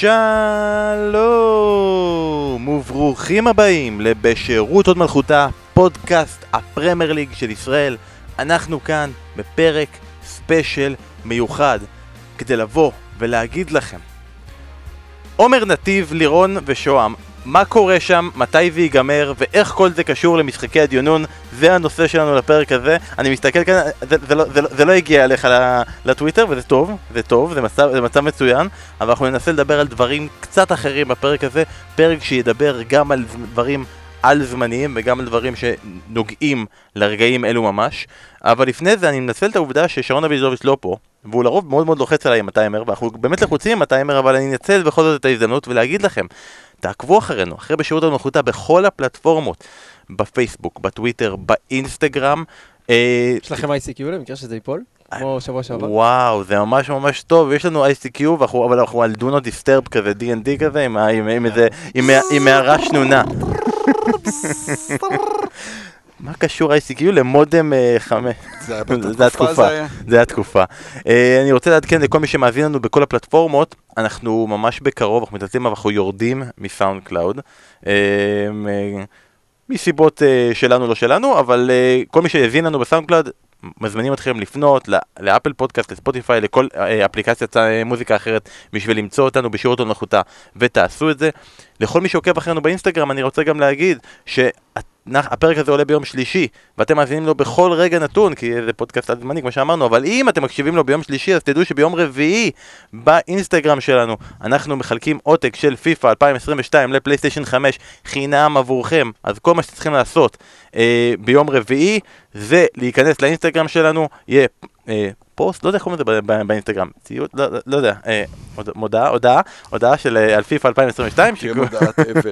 שלום וברוכים הבאים לבשירות הוד מלכותה, פודקאסט הפרמייר ליג של ישראל. אנחנו כאן בפרק ספיישל מיוחד כדי לבוא ולהגיד לכם עומר נתיב, לירון ושוהם, מה קורה שם, מתי זה ייגמר ואיך כל זה קשור למשחקי הדיונון זה הנושא שלנו לפרק הזה. אני מסתכל כאן, זה, זה, לא, זה, זה לא הגיע אליך לטוויטר וזה טוב, זה טוב, זה מצב, זה מצב מצוין אבל אנחנו ננסה לדבר על דברים קצת אחרים בפרק הזה. פרק שידבר גם על דברים על זמניים וגם על דברים שנוגעים לרגעים אלו ממש. אבל לפני זה אני מנצל את העובדה ששרון אביזוביץ' לא פה והוא לרוב מאוד מאוד לוחץ עליי עם הטיימר ואנחנו באמת לחוצים עם הטיימר אבל אני אנצל בכל זאת את ההזדמנות ולהגיד לכם תעקבו אחרינו, אחרי בשירות המלכותה בכל הפלטפורמות בפייסבוק, בטוויטר, באינסטגרם אה, יש לכם ICQ למקרה שזה ייפול? כמו שבוע שעבר? וואו, זה ממש ממש טוב, יש לנו ICQ, אבל אנחנו על Do Not Disturb כזה, D&D כזה, עם הערה שנונה. מה קשור ICQ למודם 5? זה התקופה. זה התקופה. אה, אני רוצה לעדכן לכל מי שמאזין לנו בכל הפלטפורמות, אנחנו ממש בקרוב, אנחנו מתנצלים, אבל אנחנו יורדים מסאונד קלאוד. אה, אה, מסיבות שלנו לא שלנו, אבל כל מי שהאזין לנו בסאונד קלאוד, מזמינים אתכם לפנות לאפל פודקאסט, לספוטיפיי, לכל אפליקציית מוזיקה אחרת בשביל למצוא אותנו בשירות הוד מלכותה ותעשו את זה. לכל מי שעוקב אחרינו באינסטגרם אני רוצה גם להגיד שהפרק הזה עולה ביום שלישי ואתם מאזינים לו בכל רגע נתון כי זה פודקאסט על זמני כמו שאמרנו אבל אם אתם מקשיבים לו ביום שלישי אז תדעו שביום רביעי באינסטגרם שלנו אנחנו מחלקים עותק של פיפא 2022 לפלייסטיישן 5 חינם עבורכם. אז כל מה שצריכים לעשות אה, ביום רביעי זה להיכנס לאינסטגרם שלנו יהיה אה, פוסט, לא יודע איך קוראים לזה באינסטגרם, ציוד, לא, לא יודע, אה, מודעה, הודעה, הודעה של אה, על פיפ"א 2022, תהיה מודעת אפל,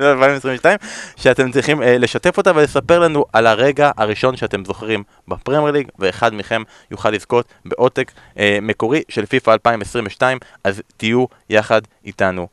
2022, שאתם צריכים אה, לשתף אותה ולספר לנו על הרגע הראשון שאתם זוכרים בפרמייר ליג, ואחד מכם יוכל לזכות בעותק מקורי של פיפ"א 2022, אז תהיו יחד איתנו.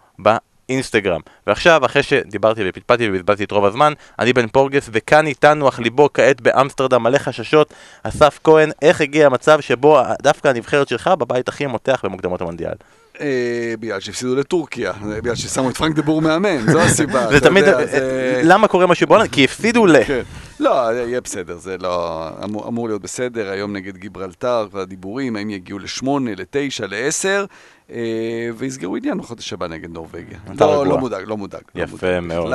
אינסטגרם. ועכשיו, אחרי שדיברתי ופטפטתי ובזבזתי את רוב הזמן, אני בן פורגס, וכאן איתנו, אך ליבו כעת באמסטרדם מלא חששות, אסף כהן, איך הגיע המצב שבו דווקא הנבחרת שלך בבית הכי מותח במוקדמות המונדיאל? אה, בגלל שהפסידו לטורקיה, בגלל ששמו את פרנק דבור מאמן, זו הסיבה. זה תמיד, אה, למה קורה משהו בעולם? כי הפסידו ל... כן. לא, יהיה בסדר, זה לא... אמור להיות בסדר, היום נגד גיברלטר, והדיבורים, האם יגיעו לשמונה, לתשע, לעשר, אה, ויסגרו עניין בחודש הבא נגד נורבגיה. לא, לא מודאג, לא מודאג. לא יפה מאוד.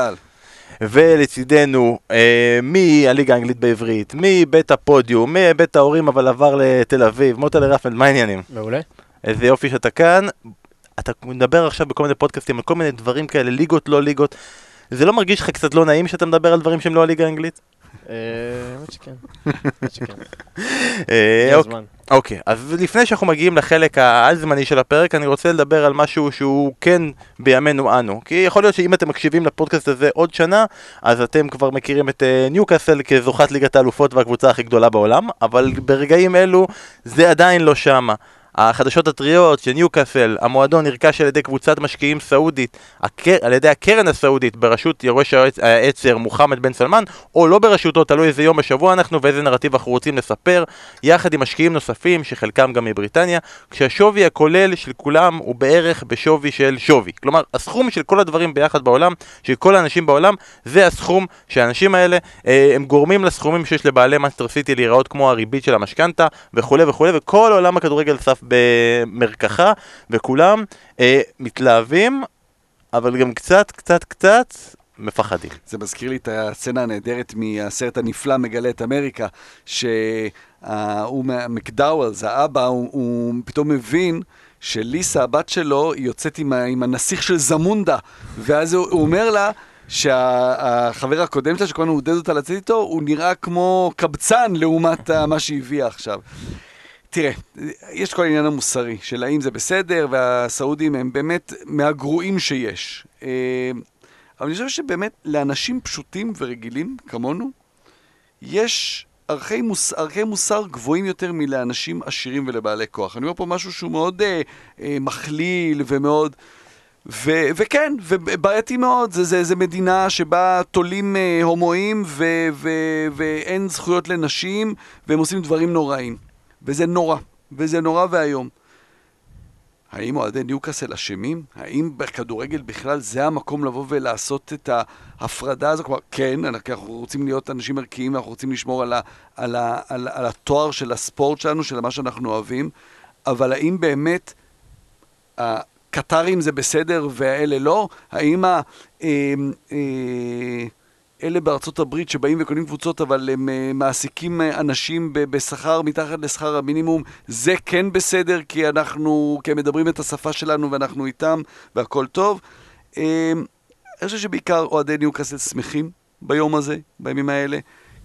ולצידנו, אה, מהליגה האנגלית בעברית, מבית הפודיום, מבית ההורים אבל עבר לתל אביב, מוטה לרפלד, מה העניינים? מעולה. איזה יופי שאתה כאן. אתה מדבר עכשיו בכל מיני פודקאסטים על כל מיני דברים כאלה, ליגות, לא ליגות. זה לא מרגיש לך קצת לא נעים שאתה מדבר על דברים שהם לא הליגה האנגלית? אה, האמת שכן, האמת שכן. אה, אוקיי. אוקיי, אז לפני שאנחנו מגיעים לחלק העל-זמני של הפרק, אני רוצה לדבר על משהו שהוא כן בימינו אנו. כי יכול להיות שאם אתם מקשיבים לפודקאסט הזה עוד שנה, אז אתם כבר מכירים את אה, ניוקאסל כזוכת ליגת האלופות והקבוצה הכי גדולה בעולם, אבל ברגעים אלו זה עדיין לא שמה. החדשות הטריות שניוקאסל, המועדון נרכש על ידי קבוצת משקיעים סעודית, הקר... על ידי הקרן הסעודית בראשות יורש העצר מוחמד בן סלמן, או לא בראשותו, תלוי איזה יום בשבוע אנחנו ואיזה נרטיב אנחנו רוצים לספר, יחד עם משקיעים נוספים, שחלקם גם מבריטניה, כשהשווי הכולל של כולם הוא בערך בשווי של שווי. כלומר, הסכום של כל הדברים ביחד בעולם, של כל האנשים בעולם, זה הסכום שהאנשים האלה, אה, הם גורמים לסכומים שיש לבעלי מנצ'סטר סיטי להיראות כמו הריבית של המשכנתה וכולי וכולי, וכל עולם הכדורגל סביב כמרקחה, וכולם אה, מתלהבים, אבל גם קצת, קצת, קצת מפחדים. זה מזכיר לי את הסצנה הנהדרת מהסרט הנפלא מגלה את אמריקה, שהוא מקדאוולס, האבא, הוא, הוא פתאום מבין שליסה, הבת שלו, היא יוצאת עם, עם הנסיך של זמונדה, ואז הוא, הוא אומר לה, שהחבר הקודם שלה, שכל הזמן עודד אותה לצאת איתו, הוא נראה כמו קבצן לעומת מה שהביאה עכשיו. תראה, יש כל העניין המוסרי של האם זה בסדר, והסעודים הם באמת מהגרועים שיש. אה, אבל אני חושב שבאמת לאנשים פשוטים ורגילים כמונו, יש ערכי, מוס, ערכי מוסר גבוהים יותר מלאנשים עשירים ולבעלי כוח. אני אומר פה משהו שהוא מאוד אה, אה, מכליל ומאוד... ו- וכן, ובעייתי מאוד, זה, זה, זה מדינה שבה תולים אה, הומואים ו- ו- ואין זכויות לנשים והם עושים דברים נוראים. וזה נורא, וזה נורא ואיום. האם אוהדי ניוקאסל אשמים? האם בכדורגל בכלל זה המקום לבוא ולעשות את ההפרדה הזו? כלומר, כן, אנחנו רוצים להיות אנשים ערכיים, אנחנו רוצים לשמור על, ה, על, ה, על, על התואר של הספורט שלנו, של מה שאנחנו אוהבים, אבל האם באמת הקטרים זה בסדר והאלה לא? האם ה... אה, אה, אלה בארצות הברית שבאים וקונים קבוצות אבל הם uh, מעסיקים uh, אנשים בשכר מתחת לשכר המינימום, זה כן בסדר כי אנחנו, כי הם מדברים את השפה שלנו ואנחנו איתם והכל טוב. Uh, אני חושב שבעיקר אוהדי ניוקאסל שמחים ביום הזה, בימים האלה,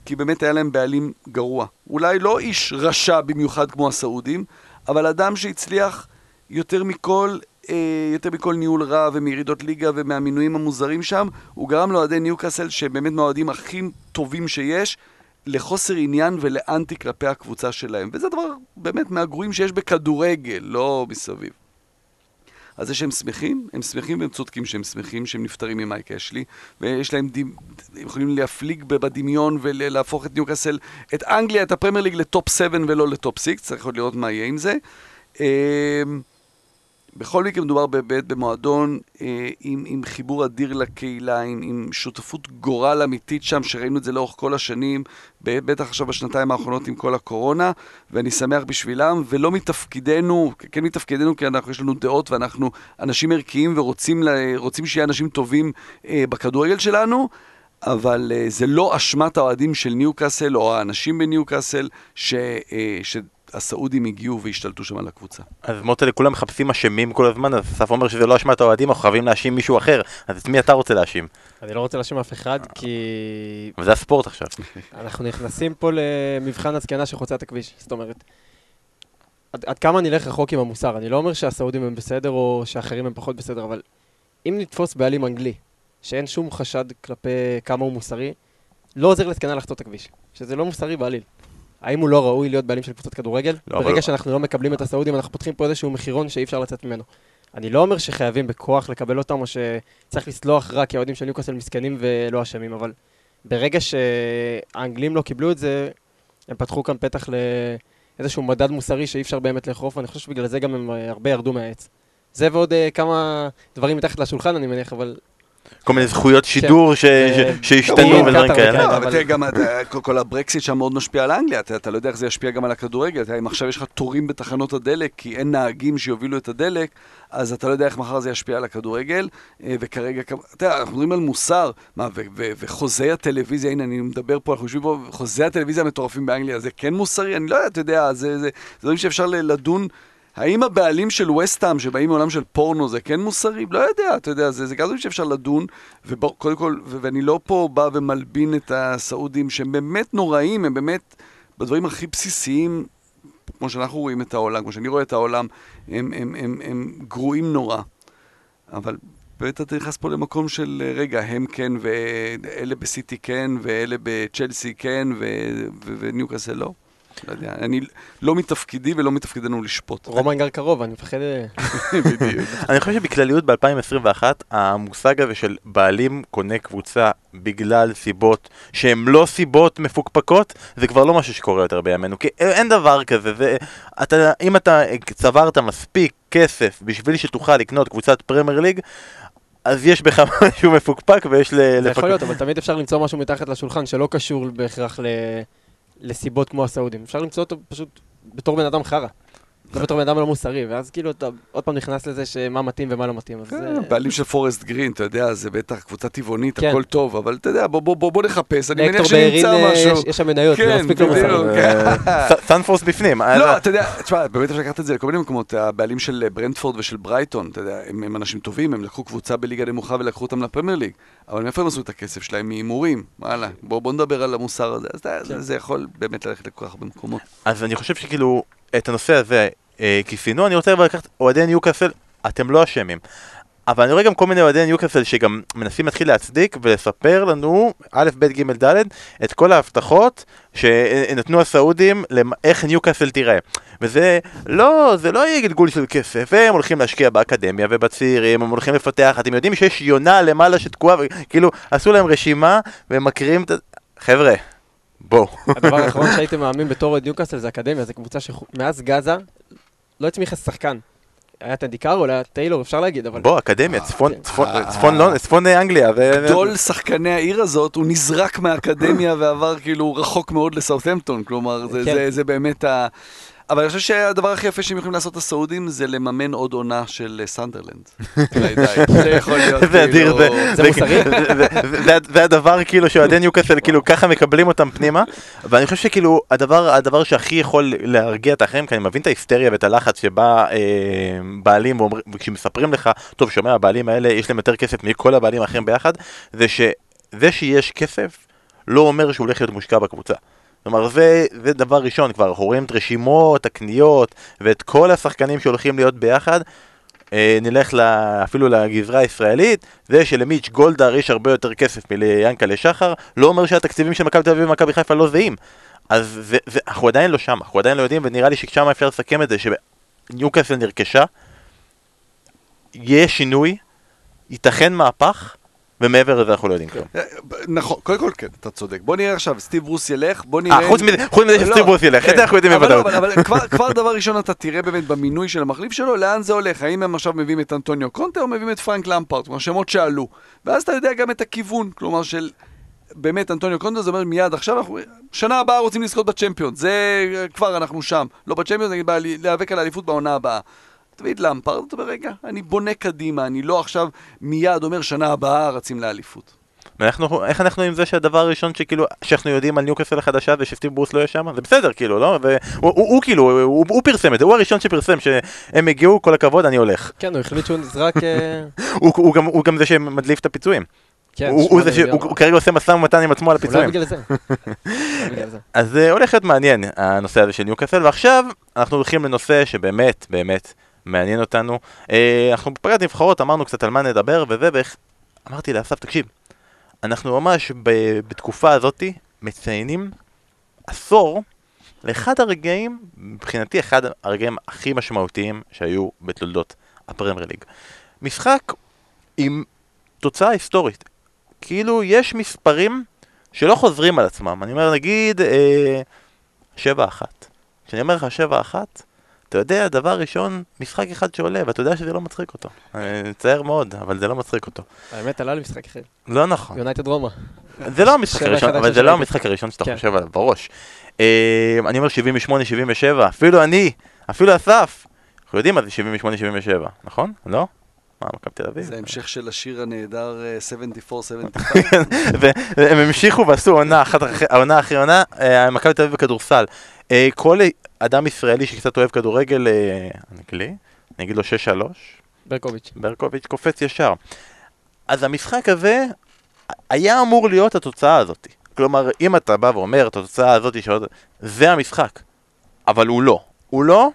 כי באמת היה להם בעלים גרוע. אולי לא איש רשע במיוחד כמו הסעודים, אבל אדם שהצליח יותר מכל אה, יותר מכל ניהול רע ומירידות ליגה ומהמינויים המוזרים שם, הוא גרם לאוהדי ניוקאסל, שבאמת מהאוהדים הכי טובים שיש, לחוסר עניין ולאנטי כלפי הקבוצה שלהם. וזה דבר באמת מהגרועים שיש בכדורגל, לא מסביב. אז זה שהם שמחים, הם שמחים והם צודקים שהם שמחים שהם נפטרים ממייק אשלי, ויש להם, דימ... הם יכולים להפליג בדמיון ולהפוך את ניוקאסל, את אנגליה, את הפרמייר ליג לטופ 7 ולא לטופ 6, צריך עוד לראות מה יהיה עם זה. בכל מקרה מדובר באמת במועדון אה, עם, עם חיבור אדיר לקהילה, עם, עם שותפות גורל אמיתית שם, שראינו את זה לאורך כל השנים, בטח עכשיו בשנתיים האחרונות עם כל הקורונה, ואני שמח בשבילם, ולא מתפקידנו, כן מתפקידנו כי אנחנו, יש לנו דעות ואנחנו אנשים ערכיים ורוצים שיהיה אנשים טובים אה, בכדורגל שלנו, אבל אה, זה לא אשמת האוהדים של ניוקאסל או האנשים בניוקאסל ש, אה, ש, הסעודים הגיעו והשתלטו שם על הקבוצה. אז מוטלה, כולם מחפשים אשמים כל הזמן, אז אסף אומר שזה לא אשמת האוהדים, אנחנו חייבים להאשים מישהו אחר, אז את מי אתה רוצה להאשים? אני לא רוצה להאשים אף אחד, כי... אבל זה הספורט עכשיו. אנחנו נכנסים פה למבחן הזקנה שחוצה את הכביש, זאת אומרת, עד, עד כמה נלך רחוק עם המוסר, אני לא אומר שהסעודים הם בסדר או שאחרים הם פחות בסדר, אבל אם נתפוס בעלים אנגלי, שאין שום חשד כלפי כמה הוא מוסרי, לא עוזר לזקנה לחצות את הכביש, שזה לא מוסרי בעליל. האם הוא לא ראוי להיות בעלים של קבוצת כדורגל? לא, ברגע אבל... שאנחנו לא מקבלים את הסעודים, אנחנו פותחים פה איזשהו מחירון שאי אפשר לצאת ממנו. אני לא אומר שחייבים בכוח לקבל אותם, או שצריך לסלוח רק כי האוהדים של ניוקאסל מסכנים ולא אשמים, אבל ברגע שהאנגלים לא קיבלו את זה, הם פתחו כאן פתח לאיזשהו מדד מוסרי שאי אפשר באמת לאכוף, ואני חושב שבגלל זה גם הם הרבה ירדו מהעץ. זה ועוד uh, כמה דברים מתחת לשולחן, אני מניח, אבל כל מיני זכויות שידור שהשתנו ודברים כאלה. לא, אבל תראה, גם כל הברקסיט שם מאוד משפיע על אנגליה, אתה לא יודע איך זה ישפיע גם על הכדורגל, אם עכשיו יש לך תורים בתחנות הדלק, כי אין נהגים שיובילו את הדלק, אז אתה לא יודע איך מחר זה ישפיע על הכדורגל, אה, וכרגע, אתה יודע, אנחנו מדברים על מוסר, מה, וחוזי הטלוויזיה, הנה, אני מדבר פה, אנחנו יושבים פה, חוזי הטלוויזיה המטורפים באנגליה, זה כן מוסרי? אני לא יודע, אתה יודע, זה דברים שאפשר לדון. האם הבעלים של וסטאם, שבאים מעולם של פורנו, זה כן מוסרי? לא יודע, אתה יודע, זה, זה דברים שאפשר לדון, וקודם כל, ואני לא פה בא ומלבין את הסעודים, שהם באמת נוראים, הם באמת בדברים הכי בסיסיים, כמו שאנחנו רואים את העולם, כמו שאני רואה את העולם, הם, הם, הם, הם גרועים נורא. אבל באמת אתה נכנס פה למקום של, רגע, הם כן, ואלה בסיטי כן, ואלה בצ'לסי כן, וניוקאסל לא. לא יודע, אני לא מתפקידי ולא מתפקידנו לשפוט. רומן גר קרוב, אני מפחד... אה, בדיוק. אני חושב שבכלליות ב-2021, המושג הזה של בעלים קונה קבוצה בגלל סיבות שהן לא סיבות מפוקפקות, זה כבר לא משהו שקורה יותר בימינו, כי אין דבר כזה, זה, אתה, אם אתה צברת מספיק כסף בשביל שתוכל לקנות קבוצת פרמייר ליג, אז יש בך משהו מפוקפק ויש לפקפק. זה יכול להיות, אבל תמיד אפשר למצוא משהו מתחת לשולחן שלא קשור בהכרח ל... לסיבות כמו הסעודים. אפשר למצוא אותו פשוט בתור בן אדם חרא. לא בתור בן אדם לא מוסרי, ואז כאילו אתה עוד פעם נכנס לזה שמה מתאים ומה לא מתאים. כן, בעלים של פורסט גרין, אתה יודע, זה בטח קבוצה טבעונית, כן. הכל טוב, אבל אתה יודע, בוא נחפש, אני מניח שנמצא אה, משהו. יש שם מניות, זה מספיק לא מוסרי. סנפורס בפנים. אה, לא, אתה יודע, תשמע, באמת אפשר לקחת את זה לכל מיני מקומות, הבעלים של ברנדפורד ושל ברייטון, אתה יודע, הם אנשים טובים, הם לקחו קבוצה בליגה נמוכה ולקחו אותם לפרמייר ליג, אבל מאיפה הם עשו את הכסף שלהם? מהימורים, וואלה, בוא נדבר על המוסר הזה, אז כן. זה יכול באמת ללכת לכל כך הרבה מקומות. אז אני חושב שכאילו, את הנושא הזה, אה, כיסינו, אני רוצה לקחת אוהדי ניוקאסל, אתם לא אשמים. אבל אני רואה גם כל מיני אוהדי ניוקאסל שגם מנסים להתחיל להצדיק ולספר לנו, א', ב', ג', ד', את כל ההבטחות שנתנו הסעודים לאיך ניוקאסל תיראה. וזה לא, זה לא יהיה גלגול של כסף, הם הולכים להשקיע באקדמיה ובצעירים, הם הולכים לפתח, אתם יודעים שיש יונה למעלה שתקועה, כאילו עשו להם רשימה והם מקריאים את ה... חבר'ה, בואו. הדבר האחרון שהייתי מאמין בתור אוהד ניוקאסל זה אקדמיה, זו קבוצה שמאז גאזה לא הצמיחה שחקן. היה אנדי קארול, היה טיילור, אפשר להגיד, אבל... בוא, אקדמיה, צפון- כן. צפון- אה, לונ- צפון אנגליה. גדול שחקני העיר הזאת, הוא נזרק מהאקדמיה ועבר כאילו רחוק מאוד לסאות'המפטון, כלומר, זה, כן. זה, זה באמת ה... אבל אני חושב שהדבר הכי יפה שהם יכולים לעשות הסעודים זה לממן עוד עונה של אה, סנדרלנד. זה יכול להיות זה אדיר, כאילו... זה- זה מוסרי? זה- זה- זה- זה הדבר כאילו שאוהדי ניוקאסל כאילו ככה מקבלים אותם פנימה ואני חושב שכאילו הדבר הדבר שהכי יכול להרגיע את האחרים כי אני מבין את ההיסטריה ואת הלחץ שבא אה, בעלים וכשמספרים לך טוב שומע הבעלים האלה יש להם יותר כסף מכל הבעלים האחרים ביחד זה שזה שיש כסף לא אומר שהוא הולך להיות מושקע בקבוצה. כלומר זה, זה דבר ראשון כבר, אנחנו רואים את רשימות, הקניות ואת כל השחקנים שהולכים להיות ביחד אה, נלך לה, אפילו לגזרה הישראלית, זה שלמיץ' גולדהר יש הרבה יותר כסף מליאנקלה שחר, לא אומר שהתקציבים של מכבי תל אביב ומכבי חיפה לא זהים. אז זה, זה, אנחנו עדיין לא שם, אנחנו עדיין לא יודעים, ונראה לי ששם אפשר לסכם את זה, שניוקאסל נרכשה, יהיה שינוי, ייתכן מהפך, ומעבר לזה אנחנו לא יודעים כלום. אה, נכון, קודם כל כן, אתה צודק. בוא נראה עכשיו, סטיב ברוס ילך, בוא נראה... אה, חוץ מזה, חוץ מזה לא, שסטיב ברוס ילך, את כן. זה אנחנו יודעים לא, בוודאות. אבל- כבר- דבר ראשון אתה תראה באמת במינוי של המחליף שלו, לאן זה הולך. האם הם עכשיו מביאים את אנטוניו קונטה או מביאים את פרנק למפרט, כלומר שמות שעלו. ואז אתה יודע גם את הכיוון, כלומר של... באמת, אנטוניו קונטה זה אומר מיד עכשיו אנחנו, שנה הבאה רוצים לזכות בצ'מפיון, זה כבר אנחנו שם, לא בצ'מפיון, נגיד להיאבק על האליפות בעונה הבאה. דוד למפרד, אתה אומר, רגע, אני בונה קדימה, אני לא עכשיו מיד אומר שנה הבאה רצים לאליפות. ואנחנו, איך אנחנו עם זה שהדבר הראשון שכאילו, שאנחנו יודעים על ניוקאסל החדשה זה שסטיב ברוס לא יהיה שם? זה בסדר כאילו, לא? והוא הוא, הוא, כאילו, הוא, הוא, הוא פרסם את זה, הוא הראשון שפרסם שהם הגיעו, כל הכבוד, אני הולך. כן, הוא החליט שהוא נזרק... אה, הוא, הוא, גם, הוא גם זה שמדליף את הפיצויים. כן, הוא, הוא, זה ש. הוא, הוא כרגע עושה משא ומתן עם עצמו על הפיצויים. אולי בגלל זה. אז זה הולך להיות מעניין, הנושא הזה של ניוקאסל, ועכשיו אנחנו הולכים לנושא שבאמת, באמת מעניין אותנו. אה, אנחנו בפגרת נבחרות, אמרנו קצת על מה נדבר וזה, ואיך... אמרתי לאסף, תקשיב, אנחנו ממש ב- בתקופה הזאתי מציינים עשור לאחד הרגעים, מבחינתי אחד הרגעים הכי משמעותיים שהיו בתולדות הפרמייר ליג. משחק עם תוצאה היסטורית. כאילו יש מספרים שלא חוזרים על עצמם. אני אומר, נגיד, אה, שבע אחת. כשאני אומר לך שבע אחת, אתה יודע, דבר ראשון, משחק אחד שעולה, ואתה יודע שזה לא מצחיק אותו. אני מצטער מאוד, אבל זה לא מצחיק אותו. האמת, עלה לי משחק אחר. לא נכון. יונייטד רומא. זה לא המשחק הראשון, אבל זה לא. המשחק הראשון שאתה כן. חושב עליו בראש. אה, אני אומר 78, 77, אפילו אני, אפילו אסף, אנחנו יודעים מה זה 78, 77, נכון? לא? מה, מכבי תל אביב? זה המשך של השיר הנהדר אה, 74-75. והם המשיכו ועשו עונה אחת אחרי עונה אחרי עונה, אה, מכבי תל אביב בכדורסל. אה, כל אדם ישראלי שקצת אוהב כדורגל אה, אנגלי, אני אגיד לו 6-3, ברקוביץ'. ברקוביץ' קופץ ישר. אז המשחק הזה היה אמור להיות התוצאה הזאת. כלומר, אם אתה בא ואומר את התוצאה הזאת, שעוד... זה המשחק. אבל הוא לא. הוא לא,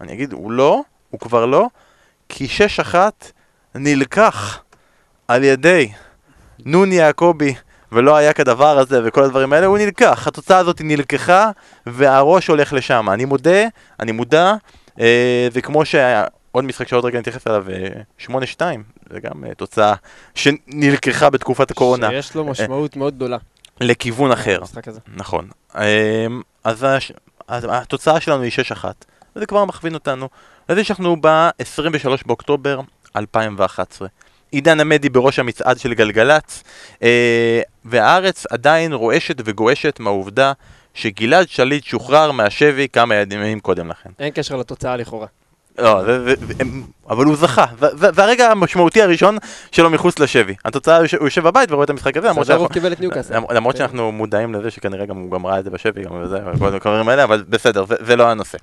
אני אגיד, הוא לא, הוא כבר לא, כי 6-1 נלקח על ידי נון יעקבי, ולא היה כדבר הזה וכל הדברים האלה, הוא נלקח. התוצאה הזאת נלקחה, והראש הולך לשם. אני מודה, אני מודע, אה, זה כמו שהיה... עוד משחק שעוד רגע נתייחס אליו, אה, 8-2, זה גם אה, תוצאה שנלקחה בתקופת הקורונה שיש לו משמעות מאוד גדולה. לכיוון אחר. נכון. אמ, אז הש- אז התוצאה שלנו היא 6-1, וזה כבר מכווין אותנו לזה שאנחנו ב-23 באוקטובר 2011. עידן עמדי בראש המצעד של גלגלצ, אה, והארץ עדיין רועשת וגועשת מהעובדה שגלעד שליט שוחרר מהשבי כמה ימים קודם לכן. אין קשר לתוצאה לכאורה. לא, זה, זה, זה, הם- אבל הוא זכה, ו- ו- והרגע המשמעותי הראשון שלו מחוץ לשבי. התוצאה, הוא יושב- הוא יושב בבית ורואה את המשחק הזה, למרות שאנחנו... קיבל את ניוקאסל. למ- למרות כן. שאנחנו מודעים לזה שכנראה גם הוא גם ראה את זה בשבי, גם וזה, וכל הדברים האלה, אבל בסדר, זה, לא הנושא.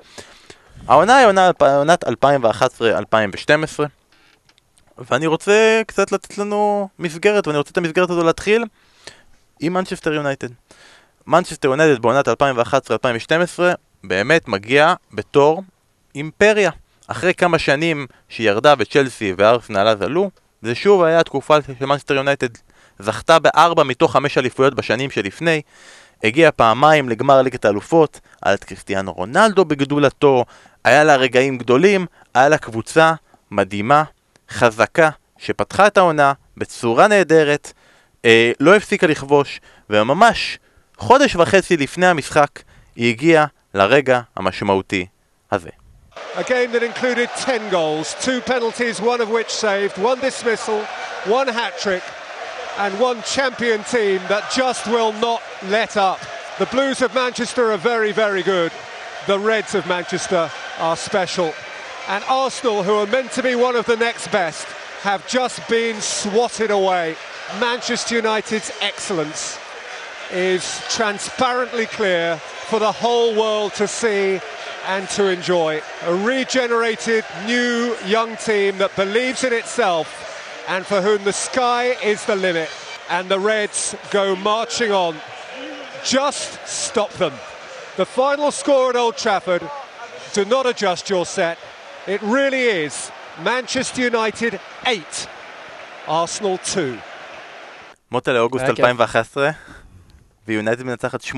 העונה היא עונת 2011-2012, ואני רוצה קצת לתת לנו מסגרת, ואני רוצה את המסגרת הזו להתחיל עם מנצ'סטר יונייטד. מנצ'סטר יונייטד בעונת 2011-2012 באמת מגיע בתור אימפריה. אחרי כמה שנים שהיא ירדה וצ'לסי וארסנל אז עלו, זה שוב היה התקופה של מנצ'סטר יונייטד זכתה בארבע מתוך חמש אליפויות בשנים שלפני, הגיעה פעמיים לגמר ליגת האלופות, היה את קריסטיאנו רונלדו בגדולתו, היה לה רגעים גדולים, היה לה קבוצה מדהימה, חזקה, שפתחה את העונה בצורה נהדרת, אה, לא הפסיקה לכבוש, וממש חודש וחצי לפני המשחק היא הגיעה לרגע המשמעותי הזה. A game that included 10 goals, two penalties, one of which saved, one dismissal, one hat trick, and one champion team that just will not let up. The Blues of Manchester are very, very good. The Reds of Manchester are special. And Arsenal, who are meant to be one of the next best, have just been swatted away. Manchester United's excellence is transparently clear for the whole world to see and to enjoy. A regenerated, new, young team that believes in itself and for whom the sky is the limit. And the Reds go marching on. Just stop them. The final score at Old Trafford, do not adjust your set. It really is Manchester United 8, Arsenal 2. מוטה לאוגוסט היה כיף. 2011, ויונייטד מנצחת 8-2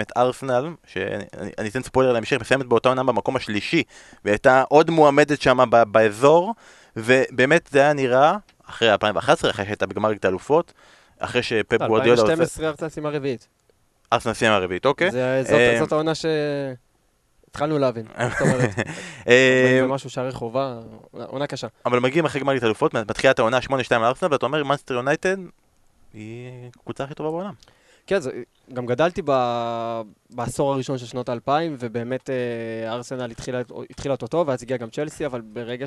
את ארסנל, שאני אני אתן ספוילר להמשך, מסיימת באותה עונה במקום השלישי, והייתה עוד מועמדת שם באזור, ובאמת זה היה נראה, אחרי 2011, אחרי שהייתה בגמר ליגת האלופות, אחרי שפפ גוורדיולה עושה... 2012 ארצה סיימה רביעית. ארסנל סיימה הרביעית, אוקיי? אה, זאת העונה ש... התחלנו להבין. זאת אומרת, אה, זה משהו שערי חובה, עונה קשה. אבל מגיעים אחרי גמר מתחילה את העונה 8-2 על ארסנל, ואתה אומר, מנסטר יונייטד היא הקבוצה הכי טובה בעולם. כן, זה, גם גדלתי ב, בעשור הראשון של שנות האלפיים, ובאמת אה, ארסנל התחילה, התחילה אותו טוב, ואז הגיע גם צ'לסי, אבל ברגע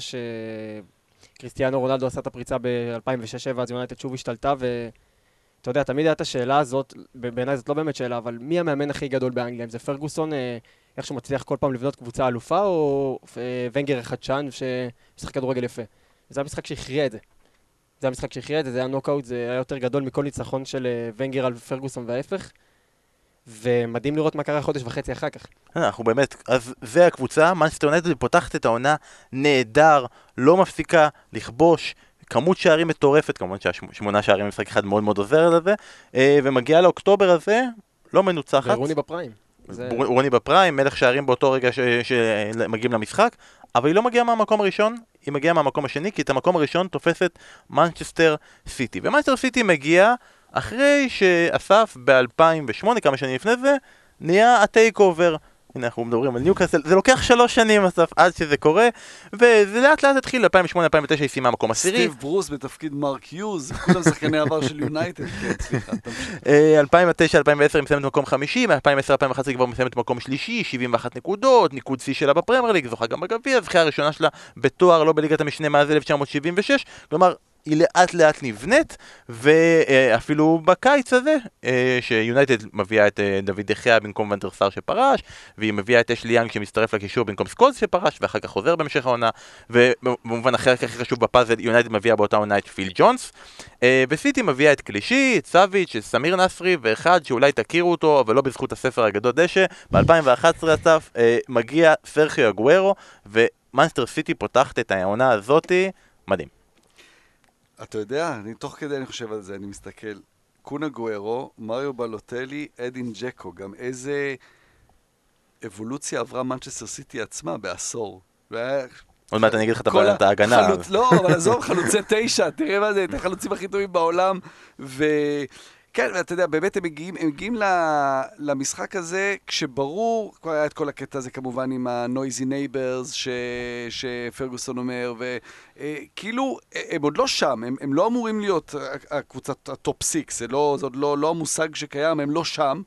שקריסטיאנו רונלדו עשה את הפריצה ב-2006-2007, אז יונייטד שוב השתלטה, ואתה יודע, תמיד הייתה השאלה הזאת, בעיניי זאת לא באמת שאלה, אבל מי המאמן הכי גדול באנגליה? אם זה פרגוסון, אה, איך שהוא מצליח כל פעם לבנות קבוצה אלופה, או אה, ונגר החדשן שמשחק כדורגל יפה? זה המשחק שהכריע את זה. זה המשחק שהכריע את זה, זה היה נוקאוט, זה היה יותר גדול מכל ניצחון של אה, ונגר על פרגוסון וההפך. ומדהים לראות מה קרה חודש וחצי אחר כך. אנחנו באמת, אז זה הקבוצה, מנסטר יונייטד פותחת את העונה נהדר, לא מפסיקה לכבוש, כמות שערים מטורפת, כמובן שהשמונה שערים במשחק אחד מאוד מאוד עוזר לזה, אה, ומגיעה לאוקטובר הזה, לא מנוצחת. ורוני בפריים. זה- רוני בפריים, מלך שערים באותו רגע ש- למשחק, אבל היא לא מגיעה מהמקום הראשון, היא מגיעה מהמקום השני, כי את המקום הראשון תופסת מנצ'סטר סיטי. ומנצ'סטר סיטי מגיע אחרי שאסף ב-2008, כמה שנים לפני זה, נהיה ה-takeover. הנה אנחנו מדברים על ניוקאסל, זה לוקח שלוש שנים אסף עד שזה קורה, וזה לאט לאט התחיל, 2008-2009 היא סיימה מקום עשירי, סטיב ברוס בתפקיד מרק יוז, כולם שחקני עבר של יונייטד, כן, סליחה, תמשיך. אה, 2009-2010 היא מסיימת במקום חמישי, מ-2010-2011 היא כבר מסיימת במקום שלישי, 71 נקודות, ניקוד שיא שלה בפרמייר ליג, זוכה גם בגביע, הזכייה הראשונה שלה בתואר לא בליגת המשנה מאז 1976, כלומר היא לאט לאט נבנית, ואפילו בקיץ הזה, אה, שיונייטד מביאה את אה, דוד דה חאה במקום ואן דר סאר שפרש, והיא מביאה את אשלי יאנג שמצטרף לקישור במקום סקולס שפרש, ואחר כך חוזר בהמשך העונה, ובמובן הכי חשוב בפאזל, יונייטד מביאה באותה עונה את פיל ג'ונס, אה, וסיטי מביאה את קלישי, את סאביץ', את סמיר נסרי, ואחד שאולי תכירו אותו, אבל לא בזכות הספר הגדול דשא, ב-2011 אסף, מגיע סרחיו אגוארו, ומאנסטר סיטי פותחת את העונה הזאתי, מדהים. אתה יודע, אני תוך כדי אני חושב על זה, אני מסתכל. קון אגוארו, מריו בלוטלי, אדין ג'קו, גם איזה אבולוציה עברה מנצ'סטר סיטי עצמה בעשור. עוד מעט אני אגיד לך את ההגנה. חלוץ, לא, אבל עזוב, חלוצי תשע, תראה מה זה, את החלוצים הכי טובים בעולם. וכן, ואתה יודע, באמת הם מגיעים, הם מגיעים למשחק הזה כשברור, כבר היה את כל הקטע הזה כמובן עם ה-noisy neighbors ש... שפרגוסון אומר, וכאילו, הם עוד לא שם, הם, הם לא אמורים להיות הקבוצת ה-top six, זה, לא, זה עוד לא, לא המושג שקיים, הם לא שם,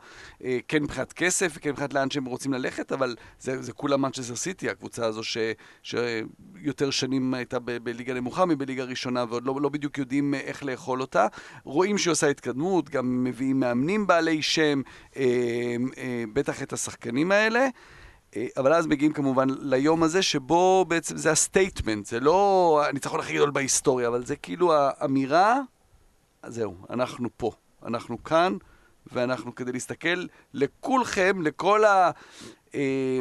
אה, כן מבחינת כסף וכן מבחינת לאן שהם רוצים ללכת, אבל זה, זה כולה מנצ'סטר סיטי, הקבוצה הזו ש, שיותר שנים הייתה ב, בליגה נמוכה מבליגה ראשונה, ועוד לא, לא בדיוק יודעים אה, איך לאכול אותה. רואים שהיא עושה התקדמות, גם מביאים מאמנים בעלי שם, אה, אה, בטח את השחקנים האלה. אה, אבל אז מגיעים כמובן ליום הזה שבו בעצם זה ה-statement, זה לא הניצחון הכי גדול בהיסטוריה, אבל זה כאילו האמירה, זהו, אנחנו פה, אנחנו כאן, ואנחנו כדי להסתכל לכולכם, לכל ה... אה,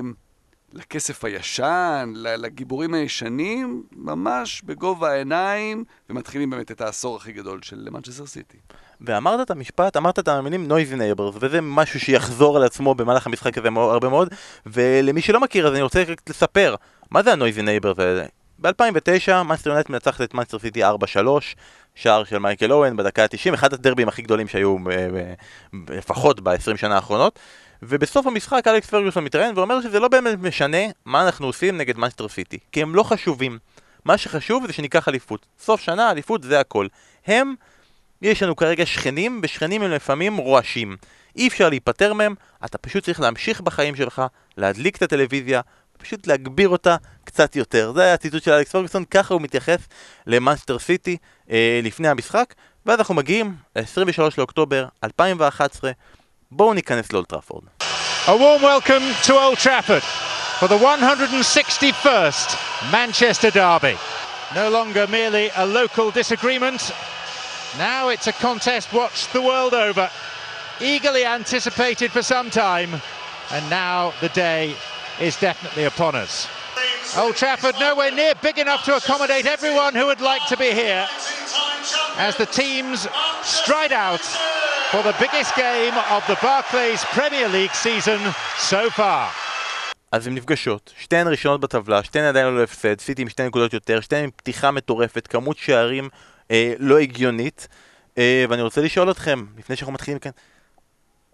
לכסף הישן, לגיבורים הישנים, ממש בגובה העיניים, ומתחילים באמת את העשור הכי גדול של מנצ'סטר סיטי. ואמרת את המשפט, אמרת את המילים noisy neighbors, וזה משהו שיחזור על עצמו במהלך המשחק הזה הרבה מאוד, ולמי שלא מכיר אז אני רוצה רק לספר, מה זה ה-noisy neighbors האלה? ב-2009 מאנסטר יונייטד מנצחת את מאנסטר סיטי 4-3, שער של מייקל אוון בדקה ה-90, אחד הדרבים הכי גדולים שהיו ב- ב- לפחות ב-20 שנה האחרונות, ובסוף המשחק אלכס פרגוסון מתראיין ואומר שזה לא באמת משנה מה אנחנו עושים נגד מנצ'סטר סיטי, כי הם לא חשובים. מה שחשוב זה שניקח אליפות. סוף שנה, אליפות זה הכל. הם, יש לנו כרגע שכנים, ושכנים הם לפעמים רועשים. אי אפשר להיפטר מהם, אתה פשוט צריך להמשיך בחיים שלך, להדליק את הטלוויזיה, פשוט להגביר אותה קצת יותר. זה היה הציטוט של אלכס פרגוסון, ככה הוא מתייחס למנצ'סטר סיטי אה, לפני המשחק, ואז אנחנו מגיעים ל-23 לאוקטובר 2011, בואו ניכנס לאולד טראפורד. A warm welcome to Old Trafford for the 161st Manchester Derby. No longer merely a local disagreement, now it's a contest watched the world over, eagerly anticipated for some time, and now the day is definitely upon us. Old Trafford nowhere near big enough to accommodate everyone who would like to be here as the teams stride out for the biggest game of the Barclays Premier League season so far. אז הן נפגשות, שתיהן ראשונות בטבלה, שתיהן עדיין לא הפסד, סיטי עם שתי נקודות יותר, שתיהן עם פתיחה מטורפת, כמות שערים אה, לא הגיונית, אה, ואני רוצה לשאול אתכם, לפני שאנחנו מתחילים כאן,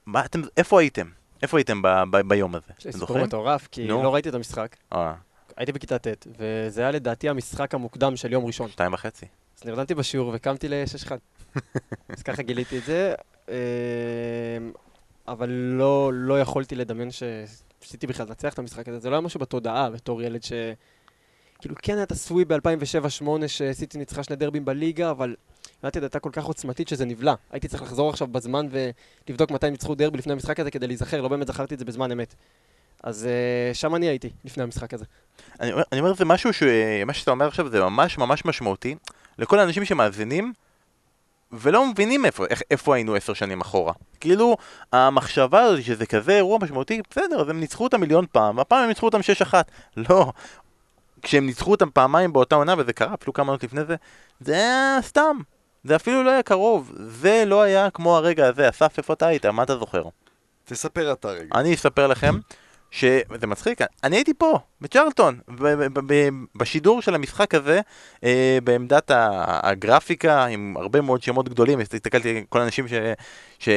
מה אתם, איפה הייתם? איפה הייתם ב, ב, ביום הזה? יש לי סיפור? מטורף, כי נו. לא ראיתי את המשחק. אה, הייתי בכיתה ט', וזה היה לדעתי המשחק המוקדם של יום ראשון. שתיים וחצי. אז נרדמתי בשיעור וקמתי ל-6-1. אז ככה גיליתי את זה, אמ, אבל לא, לא יכולתי לדמיין שניסיתי בכלל לנצח את המשחק הזה. זה לא היה משהו בתודעה בתור ילד ש... כאילו כן היה את הסווי ב-2007-2008 שסיטי ניצחה שני דרבים בליגה, אבל יונתד הייתה כל כך עוצמתית שזה נבלע. הייתי צריך לחזור עכשיו בזמן ולבדוק מתי ניצחו דרבי לפני המשחק הזה כדי להיזכר, לא באמת זכרתי את זה בזמן אמת. אז uh, שם אני הייתי, לפני המשחק הזה. אני, אומר- אני אומר, זה משהו ש... מה שאתה אומר עכשיו זה ממש ממש משמעותי לכל האנשים שמאזינים ולא מבינים איפה, איפה היינו עשר שנים אחורה. כאילו, המחשבה הזאת שזה כזה אירוע משמעותי, בסדר, אז הם ניצחו אותם מיליון פעם, הפעם הם ניצחו אותם שש אחת. לא. כשהם ניצחו אותם פעמיים באותה עונה, וזה קרה אפילו כמה עונות לפני זה, זה היה סתם. זה אפילו לא היה קרוב. זה לא היה כמו הרגע הזה. אסף, איפה אתה היית? מה אתה זוכר? תספר אתה רגע. אני אספר לכם שזה מצחיק, אני הייתי פה, בצ'רלטון, בשידור של המשחק הזה, אה, בעמדת הגרפיקה, עם הרבה מאוד שמות גדולים, הסתכלתי על כל האנשים ש... ש...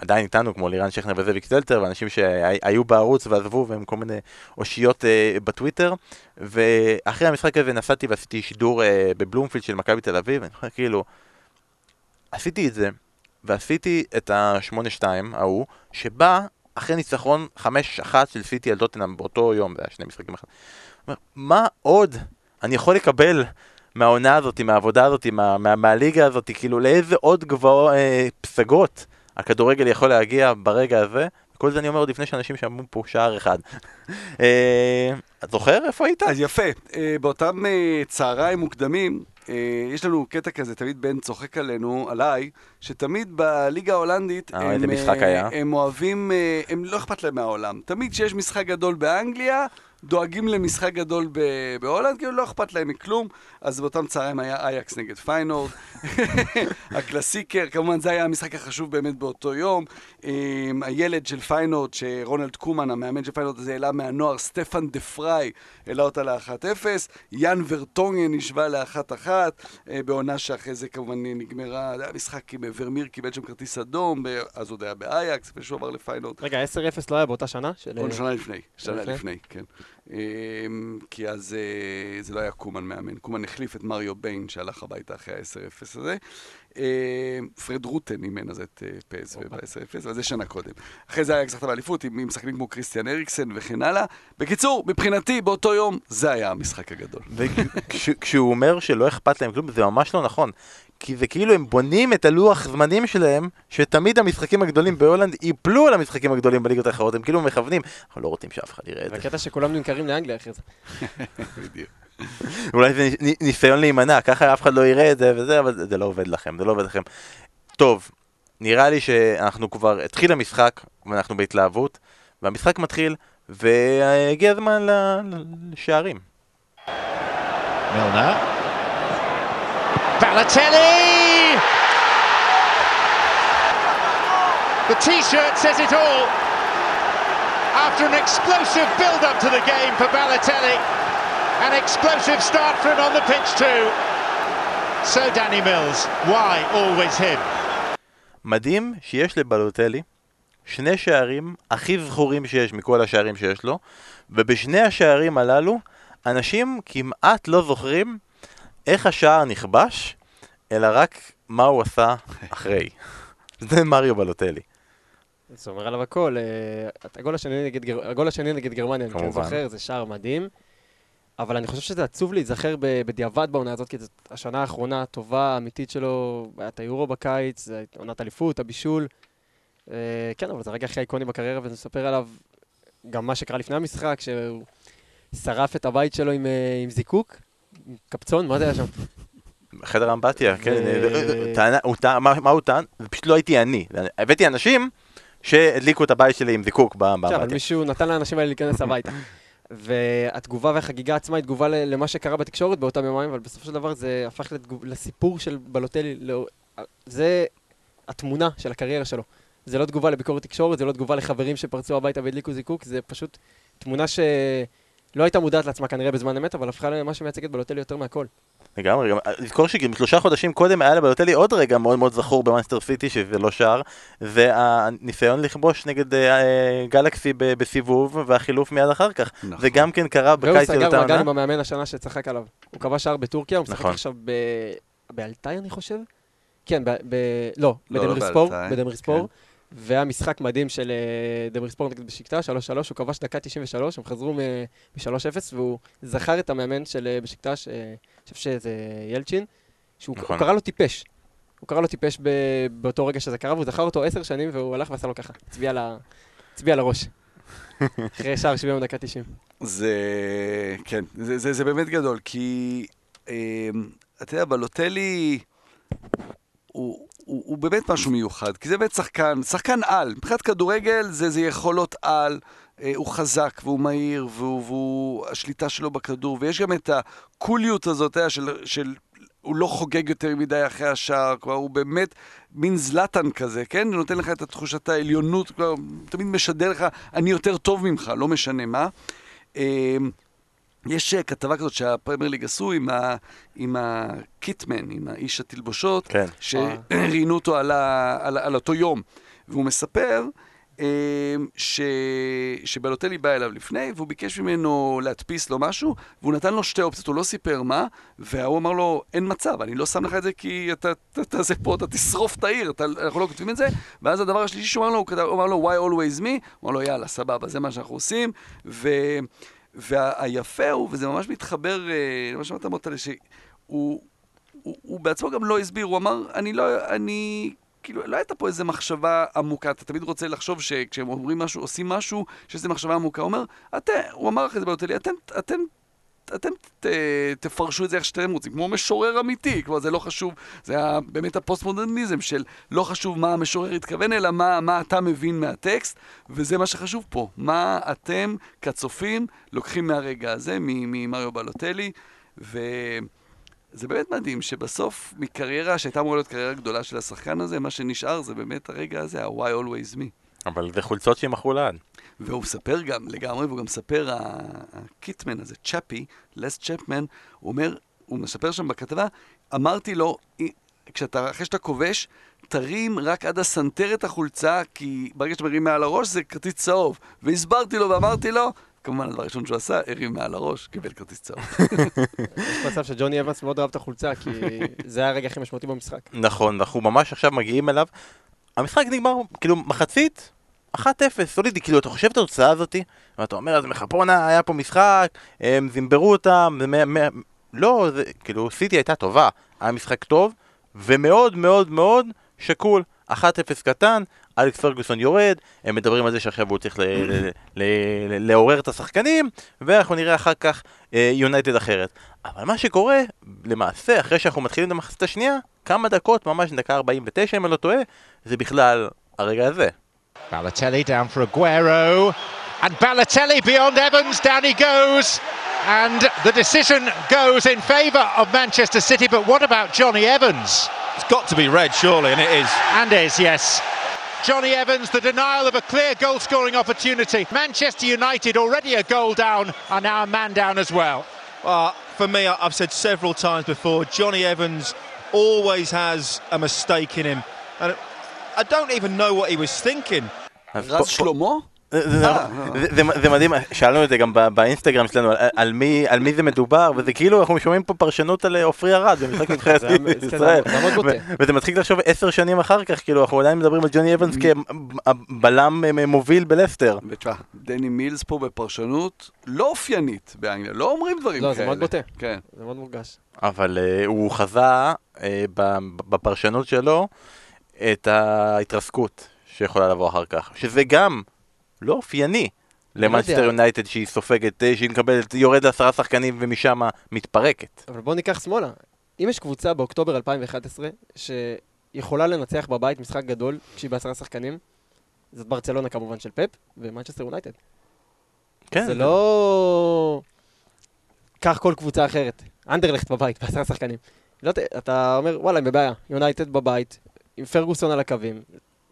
עדיין איתנו, כמו לירן שכנר וזאביק סטלטר, ואנשים שהיו בערוץ ועזבו, והם כל מיני אושיות אה, בטוויטר, ואחרי המשחק הזה נסעתי ועשיתי שידור אה, בבלומפילד של מכבי תל אביב, ואני חושב כאילו, עשיתי את זה, ועשיתי את ה-8-2 ההוא, שבא אחרי ניצחון 5-1 של סיטי על טוטנאם באותו יום, זה היה שני משחקים. אומר, מה עוד אני יכול לקבל מהעונה הזאת, מהעבודה הזאת, מה, מה, מהליגה הזאת, כאילו לאיזה עוד גבוה, אה, פסגות הכדורגל יכול להגיע ברגע הזה? כל זה אני אומר עוד לפני שאנשים שמעו פה שער אחד. אה, אתה זוכר איפה היית? אז יפה, אה, באותם אה, צהריים מוקדמים, יש לנו קטע כזה, תמיד בן צוחק עלינו, עליי, שתמיד בליגה ההולנדית, אה, הם? הם אוהבים, הם לא אכפת להם מהעולם. תמיד כשיש משחק גדול באנגליה, דואגים למשחק גדול בהולנד, כאילו לא אכפת להם מכלום. אז באותם צהריים היה אייאקס נגד פיינורד, הקלאסיקר, כמובן זה היה המשחק החשוב באמת באותו יום. אה, הילד של פיינורד, שרונלד קומן, המאמן של פיינורד הזה, העלה מהנוער, סטפן דה פריי, העלה אותם ל-1-0. יאן ורטונגן השווה ל-1-1, אה, בעונה שאחרי זה כמובן נגמרה, זה היה משחק עם אה, ורמיר, קיבל שם כרטיס אדום, אז עוד היה באייאקס, ושהוא עבר לפיינורד. רגע, 10-0 לא היה באותה שנה? של... עוד שנה לפני, שנה לפני? לפני, כן. אמ, כי אז אה, זה לא היה קומן מאמן, קומן החליף את מריו בן שהלך הביתה אחרי ה-10-0 הזה. אמ, פרד רוטן אימן אז את אה, פ.ס.וו ב-10-0, אבל זה שנה קודם. אחרי זה היה זכתה באליפות עם עם שחקנים כמו קריסטיאן אריקסן וכן הלאה. בקיצור, מבחינתי, באותו יום, זה היה המשחק הגדול. וכשהוא אומר שלא אכפת להם כלום, זה ממש לא נכון. כי זה כאילו הם בונים את הלוח זמנים שלהם, שתמיד המשחקים הגדולים בהולנד ייפלו על המשחקים הגדולים בליגות האחרות, הם כאילו מכוונים, אנחנו לא רוצים שאף אחד יראה את זה. והקטע שכולם נמכרים לאנגליה אחרי זה. בדיוק. אולי זה ניסיון להימנע, ככה אף אחד לא יראה את זה וזה, אבל זה- לא עובד לכם, זה לא עובד לכם. טוב, נראה לי שאנחנו כבר, התחיל המשחק, ואנחנו בהתלהבות, והמשחק מתחיל, והגיע הזמן לשערים. Milner. Balotelli! The t-shirt says it all. After an explosive build-up to the game for Balotelli, an explosive start for him on the pitch too. So Danny Mills, why always him? מדהים שיש לבלוטלי שני שערים הכי זכורים שיש מכל השערים שיש לו, ובשני השערים הללו, אנשים כמעט לא זוכרים איך השער נכבש, אלא רק מה הוא עשה אחרי. זה מריו בלוטלי. זה אומר עליו הכל. אה, הגול השני נגד, גר... הגול השני נגד גרמניה, אני כן כמובן. זוכר, זה שער מדהים. אבל אני חושב שזה עצוב להיזכר בדיעבד בעונה הזאת, כי זאת השנה האחרונה הטובה, האמיתית שלו, היה את היורו בקיץ, עונת אליפות, הבישול. אה, כן, אבל זה רגע הכי איקוני בקריירה, ונספר עליו גם מה שקרה לפני המשחק, שהוא שרף את הבית שלו עם, אה, עם זיקוק, קפצון, מה זה היה שם? חדר אמבטיה, כן, מה הוא טען? פשוט לא הייתי אני. הבאתי אנשים שהדליקו את הבית שלי עם זיקוק אבל באמבטיה. מישהו נתן לאנשים האלה להיכנס הביתה. והתגובה והחגיגה עצמה היא תגובה למה שקרה בתקשורת באותם יומיים, אבל בסופו של דבר זה הפך לתגוב- לסיפור של בלוטלי. לא- זה התמונה של הקריירה שלו. זה לא תגובה לביקורת תקשורת, זה לא תגובה לחברים שפרצו הביתה והדליקו זיקוק, זה פשוט תמונה שלא הייתה מודעת לעצמה כנראה בזמן אמת, אבל הפכה למה שמייצג את בלוטלי יותר מהכל. לגמרי, גם לזכור שגם שלושה חודשים קודם היה לבלוטלי עוד רגע מאוד מאוד זכור במאנסטר סיטי, שזה לא שער, זה הניסיון לכבוש נגד אה, גלקסי ב- בסיבוב, והחילוף מיד אחר כך. נכון. זה גם כן קרה והוא בקיץ של סגר אותה מעגל עונה. עם המאמן השנה שצחק עליו. הוא כבש שער בטורקיה, הוא משחק נכון. עכשיו ב... באלתאי, אני חושב? כן, ב... ב... לא, לא, בדמריספור, באלתאי, בדמריספור. כן. והיה משחק מדהים של אה, דמריספור נגד בשקטה, 3-3, הוא כבש דקה 93, הם חזרו מ-3-0, והוא זכר את המאמן של אה, בשקטש, אה, אני חושב שזה ילצ'ין, שהוא נכון. קרא לו טיפש. הוא קרא לו טיפש ב... באותו רגע שזה קרה, והוא זכר אותו עשר שנים, והוא הלך ועשה לו ככה, הצביע, ל... הצביע לראש. אחרי שער 70 דקה 90. זה, כן, זה, זה, זה באמת גדול, כי אה, אתה יודע, בלוטלי הוא, הוא, הוא באמת משהו מיוחד, כי זה באמת שחקן, שחקן על. מבחינת כדורגל זה, זה יכולות על, אה, הוא חזק והוא מהיר, והוא, והוא, השליטה שלו בכדור, ויש גם את הקוליות הזאת, יודע, של, של הוא לא חוגג יותר מדי אחרי השער, כבר הוא באמת מין זלטן כזה, כן? הוא נותן לך את תחושת העליונות, כבר תמיד משדר לך, אני יותר טוב ממך, לא משנה מה. יש אה, כתבה כזאת שהפרמייר ליג עשו עם, ה, עם הקיטמן, עם האיש התלבושות, כן. שראיינו אותו על, ה, על, על אותו יום. והוא מספר אה, ש, שבלוטלי בא אליו לפני, והוא ביקש ממנו להדפיס לו משהו, והוא נתן לו שתי אופציות, הוא לא סיפר מה, והוא אמר לו, אין מצב, אני לא שם לך את זה כי אתה אתה תעשה פה, אתה תשרוף את העיר, אתה, אנחנו לא כותבים את זה. ואז הדבר השלישי שהוא אמר לו, הוא אמר לו, why always me? הוא אמר לו, יאללה, סבבה, זה מה שאנחנו עושים. ו... והיפה הוא, וזה ממש מתחבר אה, למה שאמרת מוטלה, שהוא הוא, הוא בעצמו גם לא הסביר, הוא אמר, אני לא, אני, כאילו, לא הייתה פה איזה מחשבה עמוקה, אתה תמיד רוצה לחשוב שכשהם אומרים משהו, עושים משהו, שיש איזו מחשבה עמוקה, הוא אומר, אתם, הוא אמר אחרי זה בלוטלי, אתם, אתם, אתם ת, תפרשו את זה איך שאתם רוצים, כמו משורר אמיתי, כלומר זה לא חשוב, זה היה באמת הפוסט-מודרניזם של לא חשוב מה המשורר התכוון, אלא מה, מה אתה מבין מהטקסט, וזה מה שחשוב פה, מה אתם כצופים לוקחים מהרגע הזה, ממריו בלוטלי, וזה באמת מדהים שבסוף מקריירה שהייתה אמורה להיות קריירה גדולה של השחקן הזה, מה שנשאר זה באמת הרגע הזה, ה-why always me. אבל זה חולצות שימכרו לעד. והוא מספר גם לגמרי, והוא גם מספר, הקיטמן הזה, צ'אפי, לס צ'פמן, הוא אומר, הוא מספר שם בכתבה, אמרתי לו, "אי- כשאתה, אחרי שאתה כובש, תרים רק עד הסנטר את החולצה, כי ברגע שאתה מרים מעל הראש זה כרטיס צהוב. והסברתי לו ואמרתי לו, כמובן הדבר הראשון שהוא עשה, הרים מעל הראש, קיבל כרטיס צהוב. יש מצב שג'וני אבנס מאוד אהב את החולצה, כי זה היה הרגע הכי משמעותי במשחק. נכון, אנחנו ממש עכשיו מגיעים אליו. המשחק נגמר, כאילו, מחצית, 1-0, סולידי, כאילו, אתה חושב את התוצאה הזאתי, ואתה אומר, אז מחפונה, היה פה משחק, הם זימברו אותם, זה מאה- מאה- לא, זה, כאילו, סיטי הייתה טובה, היה משחק טוב, ומאוד מאוד מאוד שקול, 1-0 קטן, אלכס פרגוסון יורד, הם מדברים על זה שעכשיו הוא צריך לעורר את השחקנים, ואנחנו נראה אחר כך אה, יונייטד אחרת. אבל מה שקורה, למעשה, אחרי שאנחנו מתחילים את המחצית השנייה, כמה דקות, ממש דקה 49 אם אני לא טועה, זה בכלל הרגע הזה. Balotelli down for Aguero. And Balotelli beyond Evans, down he goes. And the decision goes in favour of Manchester City. But what about Johnny Evans? It's got to be red, surely, and it is. And is, yes. Johnny Evans, the denial of a clear goal scoring opportunity. Manchester United already a goal down, are now a man down as well. Uh, for me, I've said several times before, Johnny Evans always has a mistake in him. And I don't even know what he was thinking. רז שלמה? זה- אה, זה- מדהים, שאלנו את זה גם באינסטגרם שלנו, על- מי- זה מדובר, וזה כאילו אנחנו שומעים פה פרשנות על אה, עופרי ארד במשחק נבחרת ישראל. וזה מצחיק לחשוב עשר שנים אחר כך, כאילו אנחנו עדיין מדברים על ג'וני אבנס כבלם אה, מוביל בלסטר. ותשמע, דני מילס פה בפרשנות לא אופיינית באנגליה, לא אומרים דברים לא, כאלה. זה מאוד בוטה. כן. זה מאוד מורגש. אבל הוא חזה בפרשנות שלו את ההתרסקות שיכולה לבוא אחר כך, שזה גם לא אופייני למנצ'סטר יודע. יונייטד שהיא סופגת, אה, שהיא מקבלת, יורד לעשרה שחקנים ומשם מתפרקת. אבל בואו ניקח שמאלה. אם יש קבוצה באוקטובר 2011 שיכולה לנצח בבית משחק גדול כשהיא בעשרה שחקנים, זאת ברצלונה כמובן של פפ ומנצ'סטר יונייטד. כן, זה לא... קח כל קבוצה אחרת. אנדרלכט בבית, בעשרה שחקנים. לא, אתה אומר, וואלה, הם בבעיה. יונייטד בבית, עם פרגוסון על הקווים.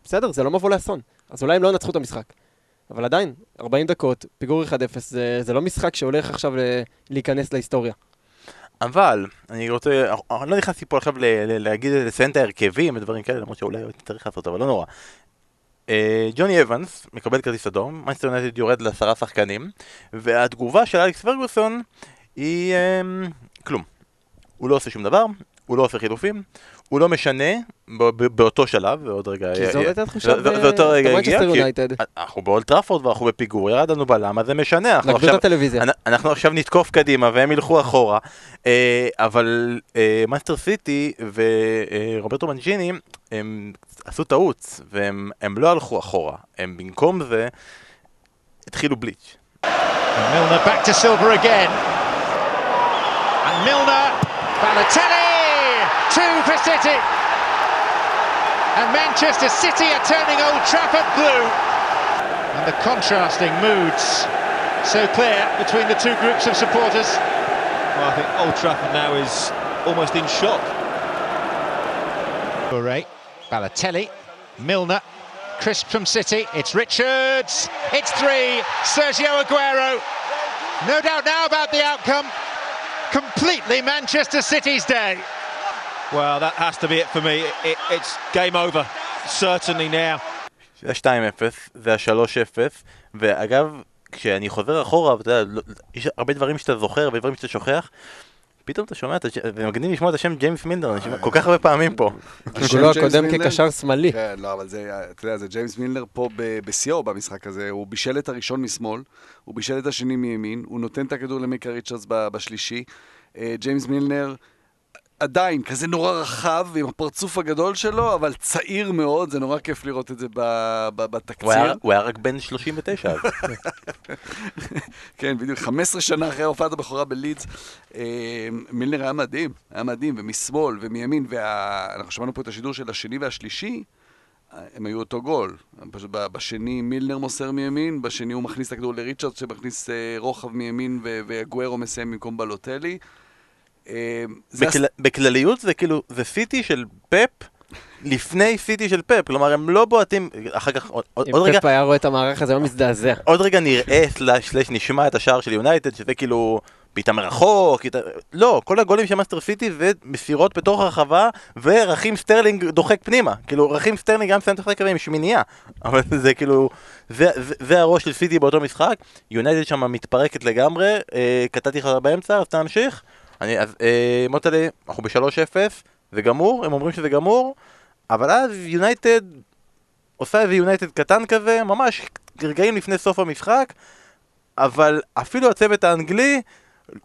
בסדר, זה לא מבוא לאסון. אז אולי הם לא ינצחו את המשחק. אבל עדיין, 40 דקות, פיגור 1-0, זה, זה לא משחק שהולך עכשיו ל- להיכנס להיסטוריה. אבל, אני רוצה, אני לא נכנסתי פה עכשיו ל- ל- להגיד, לציין את ההרכבים ודברים כאלה, למרות שאולי צריך לעשות, אבל לא נורא. אה, ג'וני אבנס מקבל כרטיס אדום, מנצ'סטר יונייטד יורד לעשרה שחקנים, והתגובה של אלכס פרגוסון היא אמ, כלום. הוא לא עושה שום דבר, הוא לא עושה חילופים, הוא לא משנה ב- ב- באותו שלב, ועוד רגע... כי אה, אה, הייתה תחושה זה- זה- זה אותו רגע הגיע, יונייטד. אנחנו באולד טראפורד ואנחנו בפיגור, ירד לנו בלם, אז זה משנה, אנחנו עכשיו... את הטלוויזיה. אנ- אנחנו עכשיו נתקוף קדימה והם ילכו אחורה, אה, אבל מנצ'סטר סיטי ורוברטו מנצ'יני הם עשו טעות והם הם לא הלכו אחורה, הם במקום זה התחילו בליץ. Milner back to Silva again. And Milner, Balotelli, two for City. And Manchester City are turning Old Trafford blue. And the contrasting moods so clear between the two groups of supporters. Well, I think Old Trafford now is almost in shock. Bure, Balotelli, Milner, crisp from City. It's Richards. It's three. Sergio Aguero. No doubt now about the outcome. Completely Manchester City's day. Well, that has to be it for me. It, it's game over, certainly now. זה ה-2-0, זה ה-3-0, ואגב, כשאני חוזר אחורה, ואתה יודע, לא- יש הרבה דברים שאתה זוכר, הרבה דברים שאתה שוכח, פתאום אתה שומע, זה מגניב לשמוע את השם ג'יימס מילנר, אני שומע כל כך הרבה פעמים פה. השם הקודם מילנר? כקשר שמאלי. כן, לא, אבל זה, אתה יודע, זה ג'יימס מילנר פה בשיאו במשחק הזה. הוא בישל את הראשון משמאל, הוא בישל את השני מימין, הוא נותן את הכדור למיקה ריצ'רדס ב- בשלישי. אה, ג'יימס מילנר עדיין כזה נורא רחב עם הפרצוף הגדול שלו, אבל צעיר מאוד, זה נורא כיף לראות את זה בתקציר. הוא היה רק בן 39 אז. כן, בדיוק, 15 שנה אחרי הופעת הבכורה בלידס. אה, מילנר היה מדהים, היה מדהים, ומשמאל ומימין, ואנחנו שמענו פה את השידור של השני והשלישי, הם היו אותו גול. פשוט בשני מילנר מוסר מימין, בשני הוא מכניס את הכדור לריצ'רד שמכניס אה, רוחב מימין, ו- והגוורו מסיים במקום בלוטלי. אה, זה בכלל- בכלליות זה כאילו, זה סיטי של פפ לפני סיטי של פפ, כלומר הם לא בועטים, אחר כך, עוד- עוד אם רגע, פפ היה רואה את המערך הזה, הוא מזדעזע. עוד רגע נראה סלאש נשמע את השער של יונייטד, שזה כאילו בעיטה מרחוק, בעיטה- לא, כל הגולים של מנצ'סטר סיטי זה מסירות בתוך הרחבה, ורחים סטרלינג דוחק פנימה, כאילו רחים סטרלינג גם מסיים את הזה עם שמינייה, אבל זה כאילו, זה, זה, זה הראש של סיטי באותו משחק, יונייטד שם מתפרקת לגמרי, אה, קטעתי לך באמצע, אז תמשיך, אני, אז אה, מוטלה, אנחנו ב-3-0, זה גמור, הם אומרים שזה גמור, אבל אז יונייטד עושה איזה יונייטד קטן כזה, ממש רגעים לפני סוף המשחק, אבל אפילו הצוות האנגלי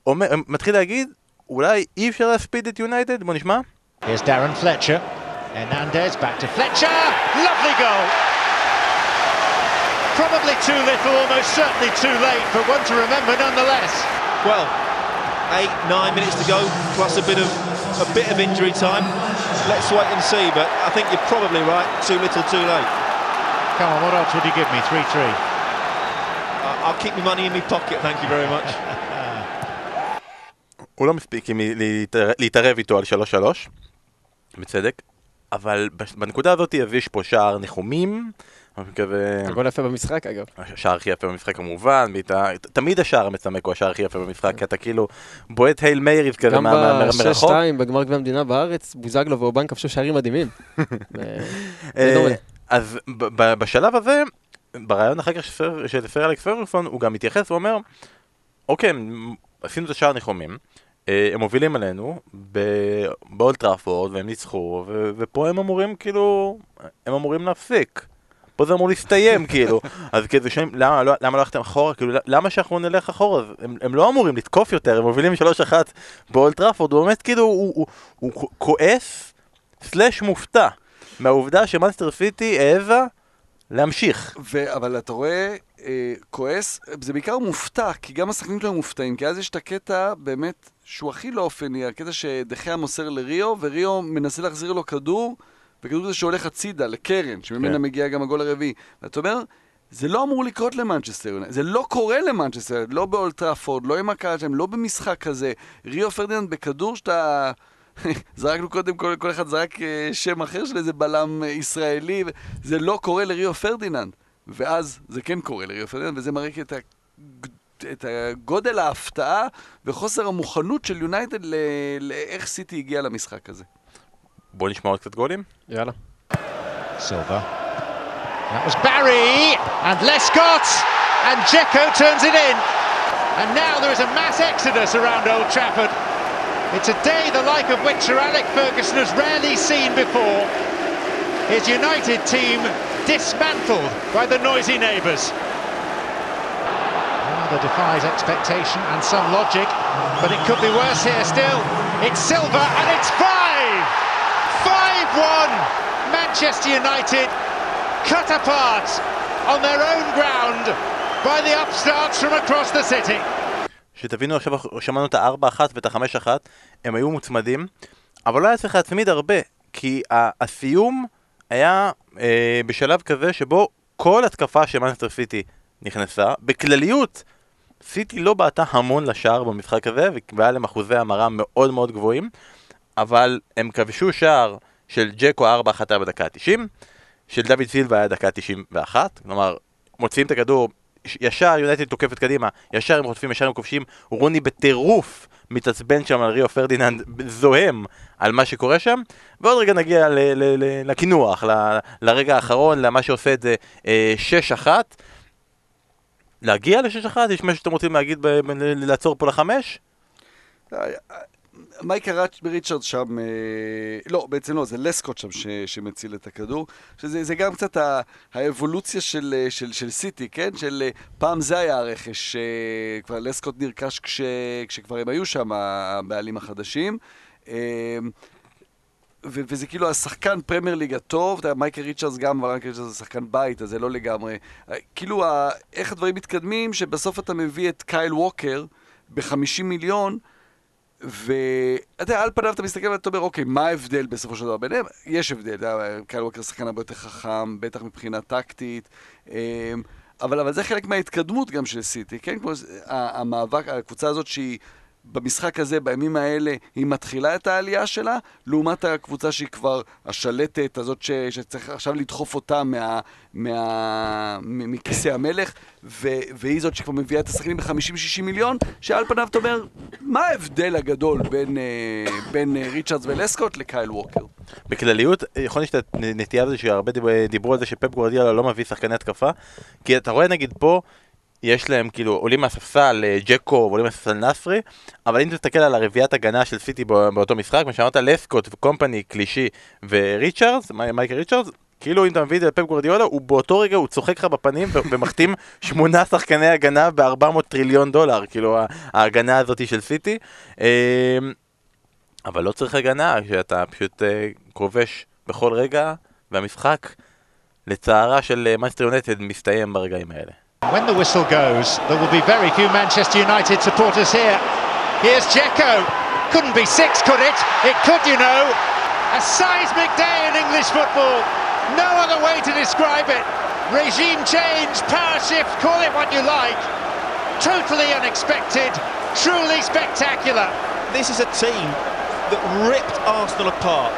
אומר, מתחיל להגיד, אולי אי אפשר להספיד את יונייטד? בוא נשמע. Here's Darren Fletcher. Hernandez back to Fletcher. Lovely goal. Probably too little, almost certainly too late, but one to remember nonetheless. Well, eight, nine minutes to go, plus a bit of a bit of injury time. Let's wait and see, but I think you're probably right. Too little, too late. Come on, what odds would you give me? 3 3. I- I'll keep my money in my pocket, thank you very much. הוא לא מספיק עם להתער- להתערב איתו על 3-3, בצדק, אבל בנקודה הזאת אז יש פה שער ניחומים, הגול יפה במשחק, אגב. השער הכי יפה במשחק כמובן, בעיטה- תמיד השער המצמק הוא השער הכי יפה במשחק, כי אתה כאילו בועט הייל מייריס כזה גם מרחוק. ב-6-2 בגמר גביע המדינה בארץ, בוזגלו ואובן כבשו שערים מדהימים. אה, דומה. אז בשלב הזה, ברעיון אחר כך של סר- אלכס פרגוסון, הוא גם מתייחס ואומר, אוקיי, הם- עשינו את השער הניחומים, אה, הם מובילים עלינו ב- באולד טראפורד והם ניצחו, ופה הם אמורים כאילו, הם אמורים להפסיק. פה זה אמור להסתיים כאילו, אז כאילו שואלים למה לא, למה לא הלכתם אחורה, כאילו למה שאנחנו נלך אחורה, הם, הם לא אמורים לתקוף יותר, הם מובילים 3-1 באולד טראפורד, הוא באמת כאילו, הוא, הוא, הוא, הוא כועס, סלאש מופתע, מהעובדה שמאנסטר סיטי העזה להמשיך. ו- אבל אתה רואה, אה, כועס, זה בעיקר מופתע, כי גם השחקנים שלו מופתעים, כי אז יש את הקטע באמת שהוא הכי לא אופייני, הקטע שדה חאה מוסר לריו, וריו מנסה להחזיר לו כדור, וכדור זה שהולך הצידה, לקרן, שממנה כן. מגיע גם הגול הרביעי. ואתה אומר, זה לא אמור לקרות למנצ'סטר יונייטד, זה לא קורה למנצ'סטר יונייטד, לא באולד טראפורד, לא עם הקהל שלהם, לא במשחק כזה. ריו פרדיננד בכדור שאתה... זרקנו קודם, כל, כל אחד זרק אה, שם אחר של איזה בלם אה, ישראלי, זה לא קורה לריו פרדיננד. ואז זה כן קורה לריו פרדיננד, וזה מראה את, ה... את הגודל ההפתעה וחוסר המוכנות של יונייטד ל... לאיך סיטי הגיע למשחק הזה. Bonić Mark that got him. Yeah. Silva. That was Barry and Lescott and Jekko turns it in. And now there is a mass exodus around Old Trafford. It's a day the like of which Sir Alec Ferguson has rarely seen before. His United team dismantled by the noisy neighbours. Rather defies expectation and some logic, but it could be worse here still. It's Silva and it's 5-1! Manchester United cut apart on their own ground by the upstarts from across the city. שתבינו עכשיו שמענו את ה-4-1 ואת ה-5-1, הם היו מוצמדים, אבל לא היה צריך להצמיד הרבה, כי הסיום היה אה, בשלב כזה שבו כל התקפה של מנסטר סיטי נכנסה, בכלליות סיטי לא בעטה המון לשער במשחק הזה, והיה להם אחוזי המרה מאוד מאוד גבוהים, אבל הם כבשו שער של ג'קו 4-1 היה בדקה ה-90, של דוד סילבה היה דקה 91, כלומר, מוציאים את הכדור, ישר יונייטד תוקפת קדימה, ישר הם חוטפים, ישר הם כובשים, רוני בטירוף מתעצבן שם על ריו פרדיננד, זוהם על מה שקורה שם, ועוד רגע נגיע לקינוח, לרגע האחרון, למה שעושה את זה אה, 6-1. להגיע ל-6-1? יש משהו שאתם רוצים להגיד, לעצור פה לחמש? מייקה ריצ'- ריצ'רד שם, אה, לא, בעצם לא, זה לסקוט שם ש, שמציל את הכדור, שזה זה גם קצת ה, האבולוציה של, אה, של, של סיטי, כן? של אה, פעם זה היה הרכש, אה, כבר לסקוט נרכש כש, כשכבר הם היו שם, הבעלים החדשים. ו- וזה כאילו השחקן פרמייר ליג הטוב, אתה יודע, מייקה ריצ'רדס גם, מייקה ריצ'רדס זה שחקן בית, אז זה לא לגמרי. כאילו, איך הדברים מתקדמים, שבסוף אתה מביא את קייל ווקר ב-50 מיליון, ואתה יודע, על פניו אתה מסתכל ואתה אומר, אוקיי, מה ההבדל בסופו של דבר ביניהם? יש הבדל, אתה יודע, קייל ווקר שחקן הרבה יותר חכם, בטח מבחינה טקטית, אמ, אבל, אבל זה חלק מההתקדמות גם של סיטי, כן? כמו המאבק, הקבוצה הזאת שהיא... במשחק הזה, בימים האלה, היא מתחילה את העלייה שלה, לעומת הקבוצה שהיא כבר השלטת, הזאת ש, שצריך עכשיו לדחוף אותה מה, מה, מכיסא המלך, ו, והיא זאת שכבר מביאה את השחקנים ב-50-60 מיליון, שעל פניו אתה אומר, מה ההבדל הגדול בין, אה, בין אה, ריצ'רדס ולסקוט לקייל ווקר? בכלליות, יכול להיות שאת הנטייה הזו שהרבה דיב- דיברו על זה שפפ גורדיאלה לא מביא שחקני התקפה, כי אתה רואה נגיד פה, יש להם כאילו עולים מהספסל אה, דז'קו ועולים מהספסל נסרי, אבל אם תסתכל על הרביעיית הגנה של סיטי בא- באותו משחק, מה שאמרת לסקוט וקומפני, קלישי וריצ'רדס, מי- מייקה ריצ'רדס, כאילו אם אתה מביא את זה לפפ גורדיאלה, הוא באותו רגע הוא צוחק לך בפנים ומחתים שמונה שחקני הגנה ב-400 טריליון דולר, כאילו ההגנה הזאת של סיטי. אמ, אבל לא צריך הגנה, שאתה פשוט אה, כובש בכל רגע, והמשחק, לצערה של מנסטר יונייטד, מסתיים ברגעים האלה. When the whistle goes, there will be very few Manchester United supporters here. Here's Dzeko. Couldn't be six, could it? It could, you know. A seismic day in English football. No other way to describe it. Regime change, power shift, call it what you like. Totally unexpected, truly spectacular. This is a team that ripped Arsenal apart,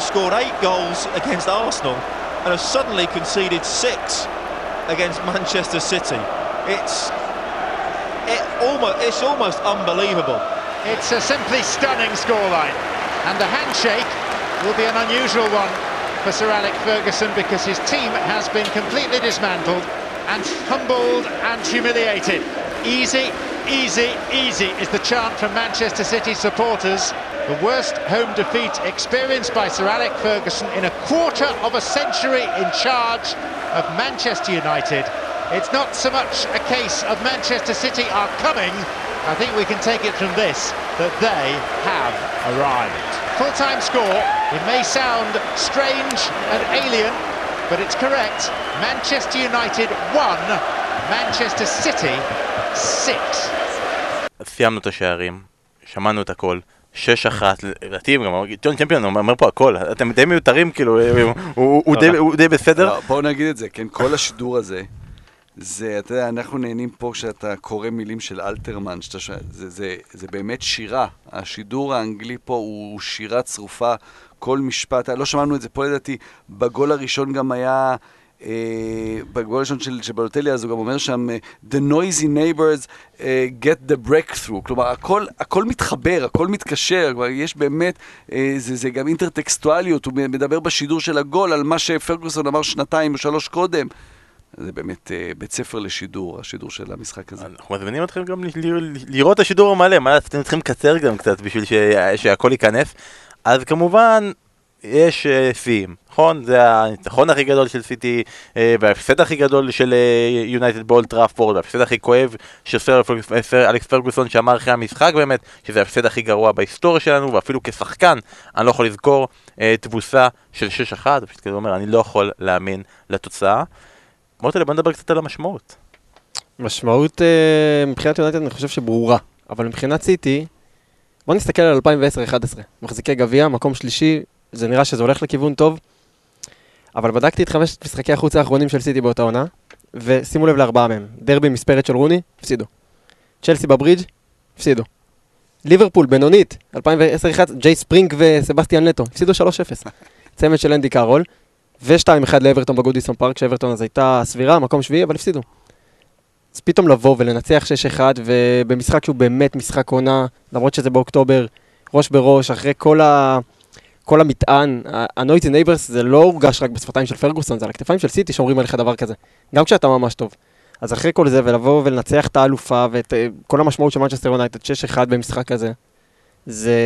scored eight goals against Arsenal, and have suddenly conceded six against Manchester City. It's it almost it's almost unbelievable. It's a simply stunning scoreline. And the handshake will be an unusual one for Sir Alec Ferguson because his team has been completely dismantled. and humbled and humiliated. Easy, easy, easy is the chant from Manchester City supporters. The worst home defeat experienced by Sir Alec Ferguson in a quarter of a century in charge of Manchester United. It's not so much a case of Manchester City are coming. I think we can take it from this that they have arrived. Full time score. It may sound strange and alien, but it's correct. Manchester United 1, Manchester City 6. סיימנו את השערים, שמענו את הכל. שש אחת, לדעתי גם, ג'ון צ'מפיון אומר פה הכל, אתם די מיותרים כאילו, הוא- הוא הוא די- הוא די בסדר. לא, בואו נגיד את זה, כן, כל השידור הזה, זה, אתה יודע, אנחנו נהנים פה כשאתה קורא מילים של אלתרמן, שאתה שומע, זה, זה, זה באמת שירה. השידור האנגלי פה הוא שירה צרופה, כל משפט, לא שמענו את זה פה לדעתי, בגול הראשון גם היה... אה, בגול הראשון של, של בלוטלי, אז הוא גם אומר שם, The noisy neighbors uh, get the breakthrough. כלומר, הכל, הכל מתחבר, הכל מתקשר, כלומר, יש באמת, אה, זה, זה גם אינטרטקסטואליות, הוא מדבר בשידור של הגול על מה שפרגוסון אמר שנתיים או שלוש קודם. זה באמת בית ספר לשידור, השידור של המשחק הזה. אנחנו מזמינים אתכם גם לראות את השידור המלא, מה אתם צריכים לקצר גם קצת בשביל שהכל ייכנס. אז כמובן, יש אה, שיאים, נכון? זה הניצחון הכי גדול של סיטי, אה, וההפסד הכי גדול של יונייטד באולד טראפורד, וההפסד הכי כואב של סר אלכס פרגוסון שאמר אחרי המשחק באמת, שזה ההפסד הכי גרוע בהיסטוריה שלנו, ואפילו כשחקן, אני לא יכול לזכור אה, תבוסה של 6-1, פשוט כזה אומר, אני לא יכול להאמין לתוצאה. מוטלה, בוא נדבר קצת על המשמעות. משמעות אה, מבחינת יונייטד אני חושב שברורה, אבל מבחינת סיטי, בוא נסתכל על 2010-2011. מחזיקי גביע, מקום שלישי, זה נראה שזה הולך לכיוון טוב, אבל בדקתי את חמשת משחקי החוץ האחרונים של סיטי באותה עונה, ושימו לב לארבעה מהם. דרבי המספרת של רוני, הפסידו. צ'לסי בברידג', הפסידו. ליברפול, בינונית, 2010-2011, ג'יי ספירינג וסבסטיאן נטו, הפסידו 3-0. צמד של אנדי קארול, ו-2-1 לאברטון בגודיסון פארק, שאברטון אז הייתה סבירה, מקום שביעי, אבל הפסידו. אז פתאום לבוא ולנצח 6-1, ובמשחק שהוא באמת משחק עונה, למרות שזה באוקטובר, ראש בראש, אחרי כל, ה... כל המטען, ה-Noisy Neighbors זה לא הורגש רק בשפתיים של פרגוסון, זה על הכתפיים של סיטי שאומרים עליך דבר כזה, גם כשאתה ממש טוב. אז אחרי כל זה, ולבוא ולנצח את האלופה, ואת אה, כל המשמעות של מנצ'סטר יונייטד, 6-1 במשחק הזה, זה,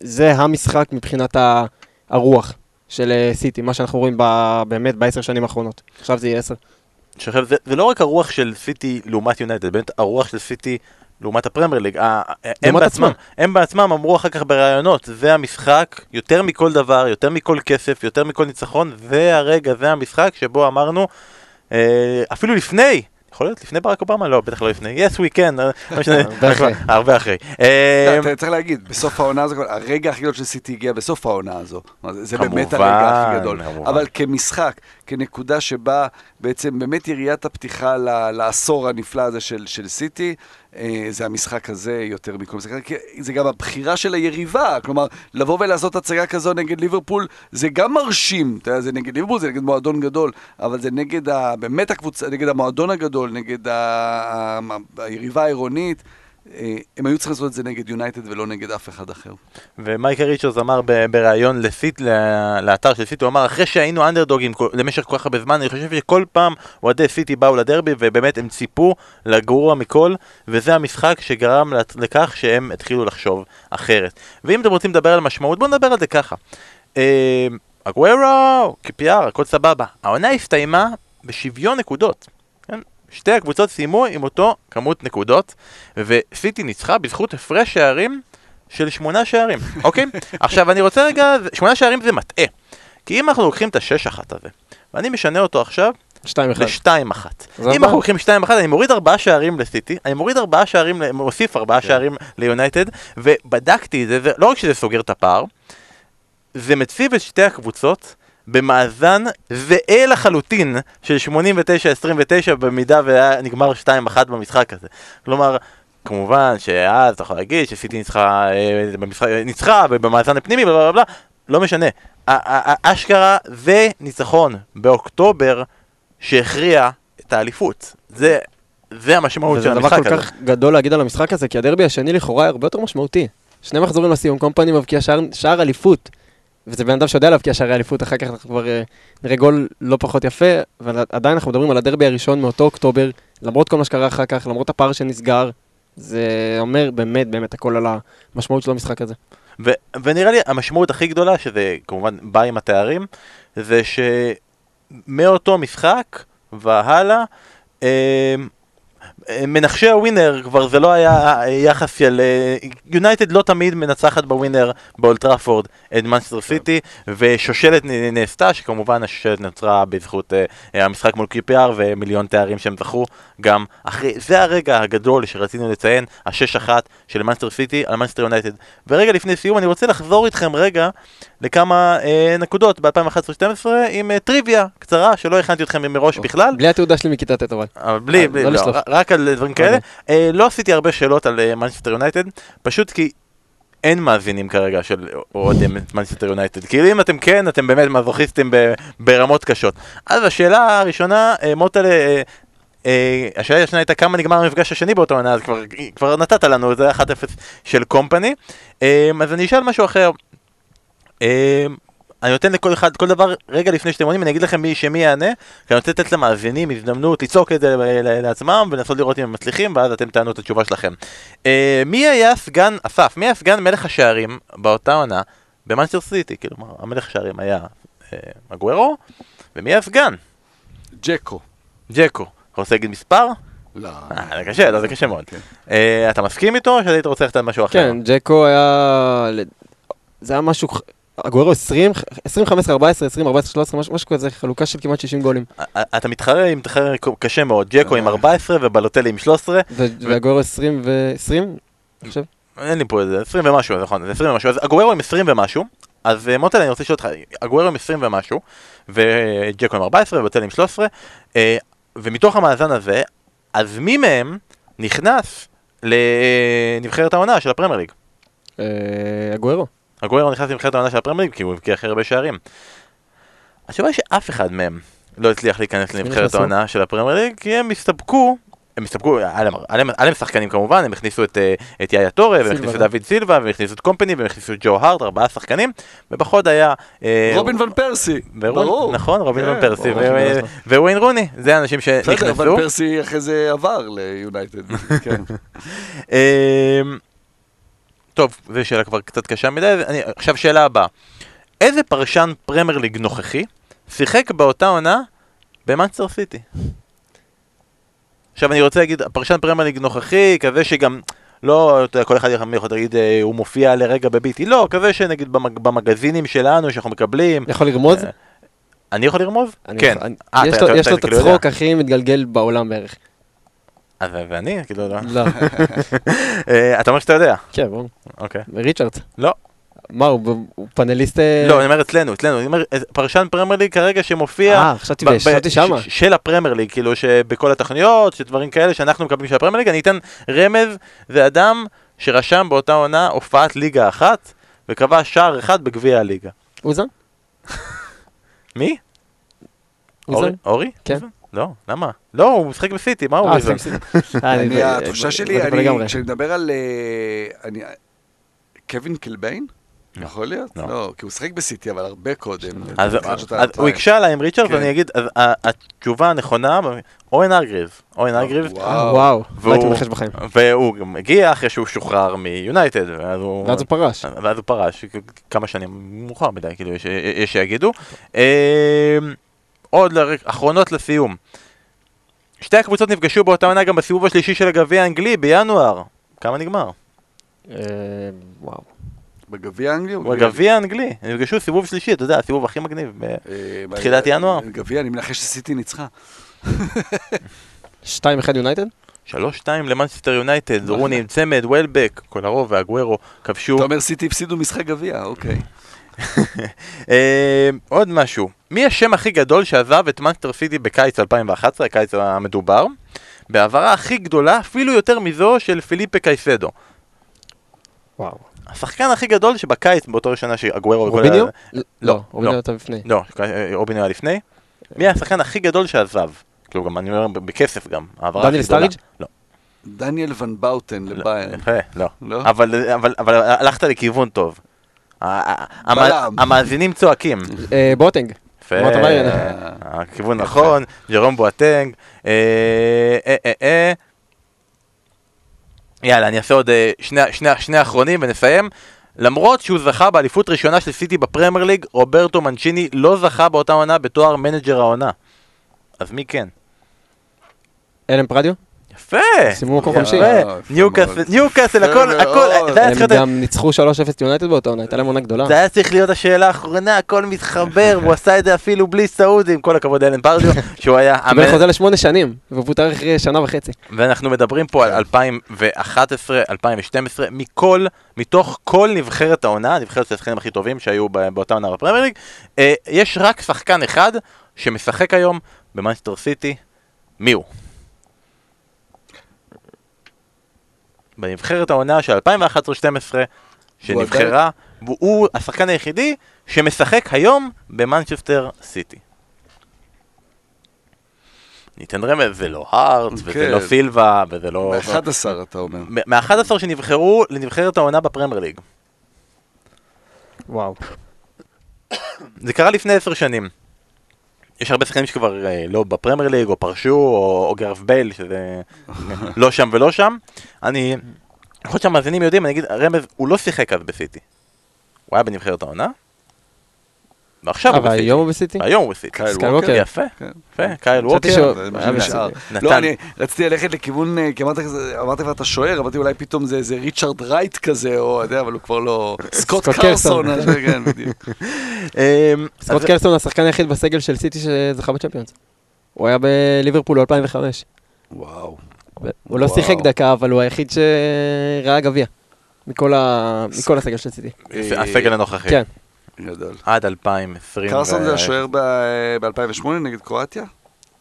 זה המשחק מבחינת ה... הרוח של אה, סיטי, מה שאנחנו רואים ב... באמת בעשר שנים האחרונות. עכשיו זה יהיה עשר. עכשיו, זה, זה לא רק הרוח של סיטי לעומת יונייטד, באמת הרוח של סיטי לעומת הפרמייר ליג. הם בעצמם, עצמם. הם בעצמם אמרו אחר כך בראיונות, זה המשחק, יותר מכל דבר, יותר מכל כסף, יותר מכל ניצחון, זה הרגע, זה המשחק שבו אמרנו, אה, אפילו לפני, יכול להיות לפני ברק אובמה? לא, בטח לא לפני, yes we can, הרבה אחרי. אה, אתה צריך להגיד, בסוף העונה הזו, הרגע הכי גדול של סיטי הגיע בסוף העונה הזו. זה- זה באמת הרגע הכי גדול. אבל כמשחק, כנקודה שבה בעצם באמת יריית הפתיחה לעשור הנפלא הזה של של סיטי, זה המשחק הזה יותר מכל משחק. כי זה גם הבחירה של היריבה, כלומר, לבוא ולעשות הצגה כזו נגד ליברפול, זה גם מרשים. אתה יודע, זה נגד ליברפול, זה נגד מועדון גדול, אבל זה נגד, ה- באמת הקבוצה, נגד המועדון הגדול, נגד ה- ה- היריבה העירונית. אה, הם היו צריכים לעשות את זה נגד יונייטד ולא נגד אף אחד אחר. ומייקל ריצ'רס אמר בריאיון לסיט, לאתר של סיטי, הוא אמר אחרי שהיינו אנדרדוגים למשך כל כך הרבה זמן, אני חושב שכל פעם אוהדי סיטי באו לדרבי ובאמת הם ציפו לגרוע מכל, וזה המשחק שגרם לכך שהם התחילו לחשוב אחרת. ואם אתם רוצים לדבר על משמעות, בואו נדבר על זה ככה. אה, אגוורו, QPR, הכל סבבה. העונה הסתיימה בשוויון נקודות. כן? שתי הקבוצות סיימו עם אותו כמות נקודות, וסיטי ניצחה בזכות הפרש שערים של שמונה שערים, אוקיי? עכשיו אני רוצה רגע, שמונה שערים זה מטעה. כי אם אנחנו לוקחים את השש אחת הזה, ואני משנה אותו עכשיו שתיים אחד. לשתיים אחת. אם. אנחנו לוקחים שתיים אחת, אני מוריד ארבעה שערים לסיטי, אני מוריד ארבעה שערים, מוסיף ארבעה שערים ליונייטד, ובדקתי את זה, לא רק שזה סוגר את הפער, זה מציב את שתי הקבוצות במאזן זהה לחלוטין של 89-29 במידה והיה נגמר 2-1 במשחק הזה. כלומר, כמובן שאז אתה יכול להגיד שסיטי ניצחה, אה, במשחק, ניצחה במאזן הפנימי, בלה בלה בלה, לא משנה. אשכרה זה ניצחון באוקטובר שהכריע את האליפות. זה, זה המשמעות של וזה דבר המשחק כל הזה. כך גדול להגיד על המשחק הזה, כי הדרבי השני לכאורה הרבה יותר משמעותי. שני מחזורים לסיום, קומפני מבקיע שער- שער אליפות. וזה בן אדם שיודע להבקיע שערי אליפות, אחר כך אנחנו כבר אה, נראה גול לא פחות יפה, אבל עדיין אנחנו מדברים על הדרבי הראשון מאותו אוקטובר, למרות כל מה שקרה אחר כך, למרות הפער שנסגר, זה אומר באמת באמת הכל על המשמעות של המשחק הזה. ו- ונראה לי המשמעות הכי גדולה, שזה כמובן בא עם התארים, זה שמאותו משחק והלאה, אה, מנחשי הווינר כבר זה לא היה יחס של... יונייטד לא תמיד מנצחת ב winner באולד טראפורד את מנצ'סטר סיטי ושושלת נעשתה שכמובן השושלת נוצרה בזכות אה, המשחק מול QPR ומיליון תארים שהם זכו גם אחרי... זה הרגע הגדול שרצינו לציין, השש אחת של מנצ'סטר סיטי על מנצ'סטר יונייטד. ורגע לפני סיום אני רוצה לחזור איתכם רגע לכמה אה, נקודות ב-2011-2012 עם אה, טריוויה קצרה שלא הכנתי אתכם מראש בכלל. בלי התעודה שלי מכיתה ט' אבל. בלי, בלי, לא, לא, רק על דברים כאלה. אוקיי. לא עשיתי הרבה שאלות על מנצ'סטר יונייטד, פשוט כי אין מאזינים כרגע של אוהדי מנצ'סטר יונייטד. כאילו אם אתם כן, אתם באמת מזוכיסטים ברמות קשות. אז השאלה הראשונה, מוטלה, השאלה השנייה הייתה כמה נגמר המפגש השני באותו עונה, אז כבר נתת לנו, זה 1-0 של קומפני. אז אני אשאל משהו אחר. אני נותן לכל אחד, כל דבר, רגע לפני שאתם עונים, אני אגיד לכם מי, שמי יענה, כי אני רוצה לתת למאזינים הזדמנות לצעוק את זה לעצמם ולנסות לראות אם הם מצליחים, ואז אתם תענו את התשובה שלכם. Uh, מי היה סגן, אסף, מי היה סגן מלך השערים באותה עונה במאנסטר סיטי? כאילו, המלך השערים היה uh, אגוורו, ומי היה סגן? ג'קו. ג'קו. אתה רוצה להגיד מספר? לא. אה, זה קשה, לא, זה קשה מאוד. כן. Uh, אתה מסכים איתו, או שהיית רוצה ללכת על משהו אחר? כן, ג'קו היה... זה היה משהו אגוארו 20, 25, 14, 20, 14, 13, משהו כזה, חלוקה של כמעט 60 גולים. אתה מתחרה עם מתחרה קשה מאוד, ג'קו עם 14 ובלוטלי עם 13. ואגוארו 20 ו-20, אני חושב. אין לי פה איזה 20 ומשהו, נכון, 20 ומשהו, אז אגוארו עם 20 ומשהו, אז אה, מוטל אני רוצה לשאול אותך, אגוארו עם 20 ומשהו, וג'קו עם 14 ובלוטלי עם 13, אה, ומתוך המאזן הזה, אז מי מהם נכנס לנבחרת העונה של הפרמייר ליג? אגוארו. הגוירו נכנס לנבחרת העונה של הפרמייר כי הוא הבקיע הכי הרבה שערים. התשובה היא שאף אחד מהם לא הצליח להיכנס לנבחרת העונה של הפרמייר ליג, כי הם הסתפקו, הם הסתפקו, היה להם שחקנים כמובן, הם הכניסו את, אה, את יאיה טורה, והם הכניסו את דוד סילבה, והם הכניסו את קומפני, והם הכניסו את ג'ו הארד, ארבעה שחקנים, ובחוד היה... אה, רובין ון פרסי, ברור. נכון, רובין ון כן, פרסי, וויין רוני, זה האנשים שנכנסו. בסדר, ון פרסי אחרי זה עבר ליונייטד, טוב, זו שאלה כבר קצת קשה מדי, אני, עכשיו שאלה הבאה. איזה פרשן פרמייר ליג נוכחי שיחק באותה עונה במאנסטר סיטי? עכשיו אני רוצה להגיד, פרשן פרמייר ליג נוכחי, כזה שגם, לא, אתה יודע, כל אחד יכול להגיד, אה, הוא מופיע לרגע ב BT, לא, כזה שנגיד במג, במגזינים שלנו, שאנחנו מקבלים. יכול לרמוז? אה, אני יכול לרמוז? כן. אני, אה, יש, אתה, לו, יש לו את כאילו הצחוק הכי מתגלגל בעולם בערך. אז ואני? כאילו לא. לא. אה, אתה אומר שאתה יודע. כן, ברור. אוקיי. ריצ'ארדס. לא. מה, הוא פאנליסט... אה, לא, אני אומר אצלנו, אצלנו, אני אומר, פרשן פרמייר ליג כרגע שמופיע... אה, חשבתי חשבתי שמה. של הפרמייר ליג, כאילו שבכל התוכניות, שדברים כאלה שאנחנו מקבלים של הפרמייר ליג, אני אתן רמז, זה אדם שרשם באותה עונה הופעת ליגה אחת, וקבע שער אחד בגביע הליגה. אוון? מי? אוון? אורי? כן. לא, למה? לא, הוא משחק בסיטי, מה הוא אה, ריבן? התחושה שלי, כשאני מדבר על... אה, קווין קילביין? יכול להיות? לא. לא, כי הוא שחק בסיטי, אבל הרבה קודם. אז הוא הקשה עליי עם ריצ'רד, ואני אגיד, התשובה הנכונה, אוהן ארגריב. אוהן ארגריב. וואו, לא הייתי מנחש בחיים. והוא גם הגיע אחרי שהוא שוחרר מיונייטד. ואז הוא פרש. ואז הוא פרש, כמה שנים מאוחר מדי, כאילו, יש שיגידו. עוד אחרונות לסיום. שתי הקבוצות נפגשו באותה עונה גם בסיבוב השלישי של הגביע האנגלי בינואר. כמה נגמר? אה, וואו. בגביע האנגלי? בגביע האנגלי, הם נפגשו סיבוב שלישי, אתה יודע, הסיבוב הכי מגניב, בתחילת אה, ינואר. גביע, אני מנחש שסיטי ניצחה. 2-1 יונייטד? 3-2 למנצ'סטר יונייטד, רוני עם צמד, וולבק, קולרוב והגוורו כבשו. אתה אומר סיטי הפסידו משחק גביע, אוקיי. אה, עוד משהו, מי השם הכי גדול שעזב את מאנסטר סיטי בקיץ 2011, הקיץ המדובר, בהעברה הכי גדולה, אפילו יותר מזו של פיליפה קייסדו. וואו. השחקן הכי גדול שבקיץ, באותו ראשונה שאגוורו... רוביניו? לא, לא, רוביניו הייתה לפני. לא, רוביניו היה לפני. מי השחקן הכי גדול שעזב? כאילו גם, אני אומר, בכסף גם. דניאל סטארידג'? לא. דניאל ון באוטן לביין. יפה, לא. לא? אבל הלכת לכיוון טוב. המאזינים צועקים. אה, בואטנג. יפה. הכיוון נכון, ג'רום בואטנג. אה, אה. יאללה, אני אעשה עוד שני, שני, שני אחרונים ונסיים. למרות שהוא זכה באליפות ראשונה של סיטי בפרמייר ליג, רוברטו מנצ'יני לא זכה באותה עונה בתואר מנג'ר העונה. אז מי כן? אלן פרדיו? יפה! סיימו מקום. חמישי. ניוקאסל, יפה הכל, הכל, מאוד. זה היה הם גם ניצחו 3-0 יונייטד באותה עונה, הייתה להם עונה גדולה. זה היה צריך להיות השאלה האחרונה, הכל מתחבר, והוא עשה את זה אפילו בלי סעודי, עם כל הכבוד לאלן פרדיו, שהוא היה... קיבל חוזה לשמונה שנים, והוא פוטר אחרי שנה וחצי. ואנחנו מדברים פה על 2011, 2012, מכל, מתוך כל נבחרת העונה, נבחרת השחקנים הכי טובים שהיו ב- באותה עונה בפרמייר ליג, אה, יש רק שחקן אחד שמשחק היום במאנסטר סיטי, מי הוא? בנבחרת העונה של 2011-2012, שנבחרה, והוא השחקן היחידי שמשחק היום במנצ'סטר סיטי. ניתן רמז, זה לא הארט, וזה כן. לא סילבה, וזה לא... ב-11 אתה אומר. מ-11 שנבחרו לנבחרת העונה בפרמייר ליג. וואו. זה קרה לפני עשר שנים. יש הרבה שחקנים שכבר אה, לא בפרמייר ליג, או פרשו, או, או גארת' בייל, שזה לא שם ולא שם. אני, יכול להיות שהמאזינים יודעים, אני אגיד, רמז, הוא לא שיחק אז בסיטי. הוא היה בנבחרת העונה, ועכשיו הוא אבל בסיטי. היום הוא בסיטי? היום הוא בסיטי. קייל ווקר? יפה, כן. יפה, קייל ווקר. נתן. לא, אני רציתי ללכת לכיוון, אה, כי אמרת כבר את השוער, אמרתי אולי פתאום זה איזה ריצ'רד רייט כזה, או, אתה יודע, אבל הוא כבר לא... סקוט קרסון, קרסון. כן. אמ, סקוט קרסון השחקן היחיד בסגל של סיטי שזכה בצ'מפיונס. הוא היה בליברפול ב-2005. וואו. הוא לא. שיחק דקה, אבל הוא היחיד שראה גביע. מכל הסגל של סיטי. הסגל הנוכחי. כן. גדול. עד 2020. קרסון ו- זה השוער ב-2008 נגד קרואטיה?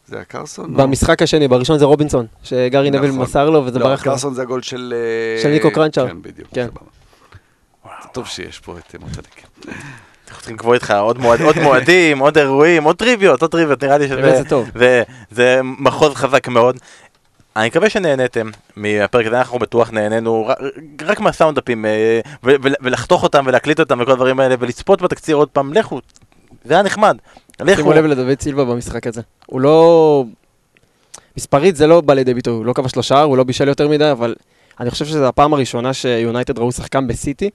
זה היה קרסון? במשחק השני, בראשון זה רובינסון, שגארי נביל נכון. מסר לו וזה לא, ברח לו. קרסון זה הגול של... אה, של ניקו קרנצ'אר. כן, בדיוק. כן. טוב שיש פה את אה, מוטלק. אנחנו צריכים לקבוע איתך עוד מועד- עוד מועדים, עוד אירועים, עוד טריוויות, עוד טריוויות, נראה לי שזה באמת זה טוב. זה- זה מחוז חזק מאוד. אני מקווה שנהניתם מהפרק הזה, אנחנו בטוח נהנינו ר- רק מהסאונדאפים אה, ולחתוך אותם ולהקליט אותם וכל הדברים האלה ולצפות בתקציר עוד פעם, לכו, זה היה נחמד. לכו, שימו לב לדוד סילבה במשחק הזה. הוא לא... מספרית זה לא בא לידי ביטוי, הוא לא כבש לו שער, הוא לא בישל יותר מדי, אבל אני חושב שזו הפעם הראשונה שיונייטד ראו שחקן בסיטי,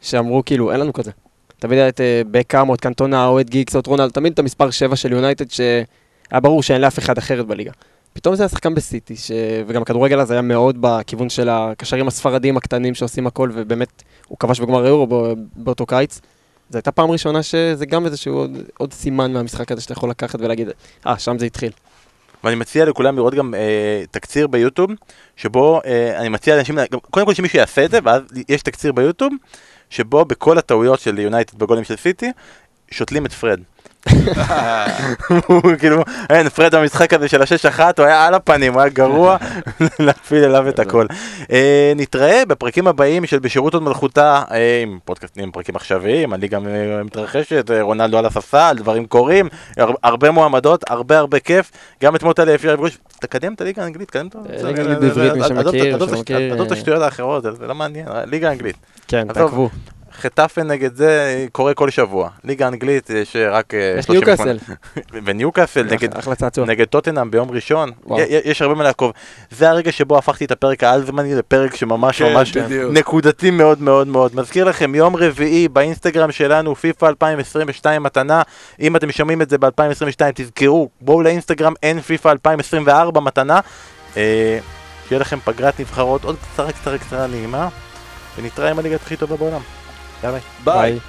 שאמרו כאילו, אין לנו כזה. תמיד היה את אה, בקאם, או את קנטונה, או את גיקס, או את רונלד, תמיד את המספר 7 של יונייטד, שהיה ברור שאין לאף אחד אחרת בליגה. פתאום זה היה שחקן בסיטי, ש... וגם הכדורגל הזה היה מאוד בכיוון של הקשרים הספרדים הקטנים שעושים הכל, ובאמת, הוא כבש בגמר בא- באותו קיץ. זו הייתה פעם ראשונה שזה גם איזשהו עוד, עוד סימן מהמשחק הזה שאתה יכול לקחת ולהגיד, אה, שם זה התחיל. ואני מציע לכולם לראות גם אה, תקציר ביוטיוב, שבו אה, אני מציע לאנשים, קודם כל שמישהו יעשה את זה, ואז יש תקציר ביוטיוב, שבו בכל הטעויות של יונייטד בגולים של סיטי, שותלים את פרד. הוא כאילו, אין, פרד במשחק הזה של השש אחת, הוא היה על הפנים, הוא היה גרוע, להפיל אליו את הכל. אה, נתראה בפרקים הבאים של בשירות עוד מלכותה, אה, עם פודקאסטים, פרקים עכשוויים, הליגה מתרחשת, אה, רונלדו על הספסל, דברים קורים, הר- הרבה מועמדות, הרבה הרבה כיף, גם את מוטה אפשר לפגוש, תקדם את הליגה האנגלית, תקדם את אה, ליגה האנגלית בעברית, מי שמכיר, עזוב- את. השטויות האחרות, זה לא מעניין, ליגה האנגלית. כן. תעקבו. חטאפה נגד זה קורה כל שבוע. ליגה אנגלית יש רק אה, יש 38. ניוקאסל. וניוקאסל נגד. נגד טוטנאם ביום ראשון, יש הרבה מה לעקוב. זה הרגע שבו הפכתי את הפרק האלזמני לפרק שממש כן, ממש בדיוק. נקודתי מאוד מאוד מאוד. מזכיר לכם, יום רביעי באינסטגרם שלנו, פיפא 2022 מתנה. אם אתם שומעים את זה ב-2022, תזכרו, בואו לאינסטגרם, אין פיפא 2024 מתנה. אה, שיהיה לכם פגרת נבחרות עוד קצרה קצרה קצרה נעימה, ונתראה עם הליגה הכי טובה בעולם. Ah Bye.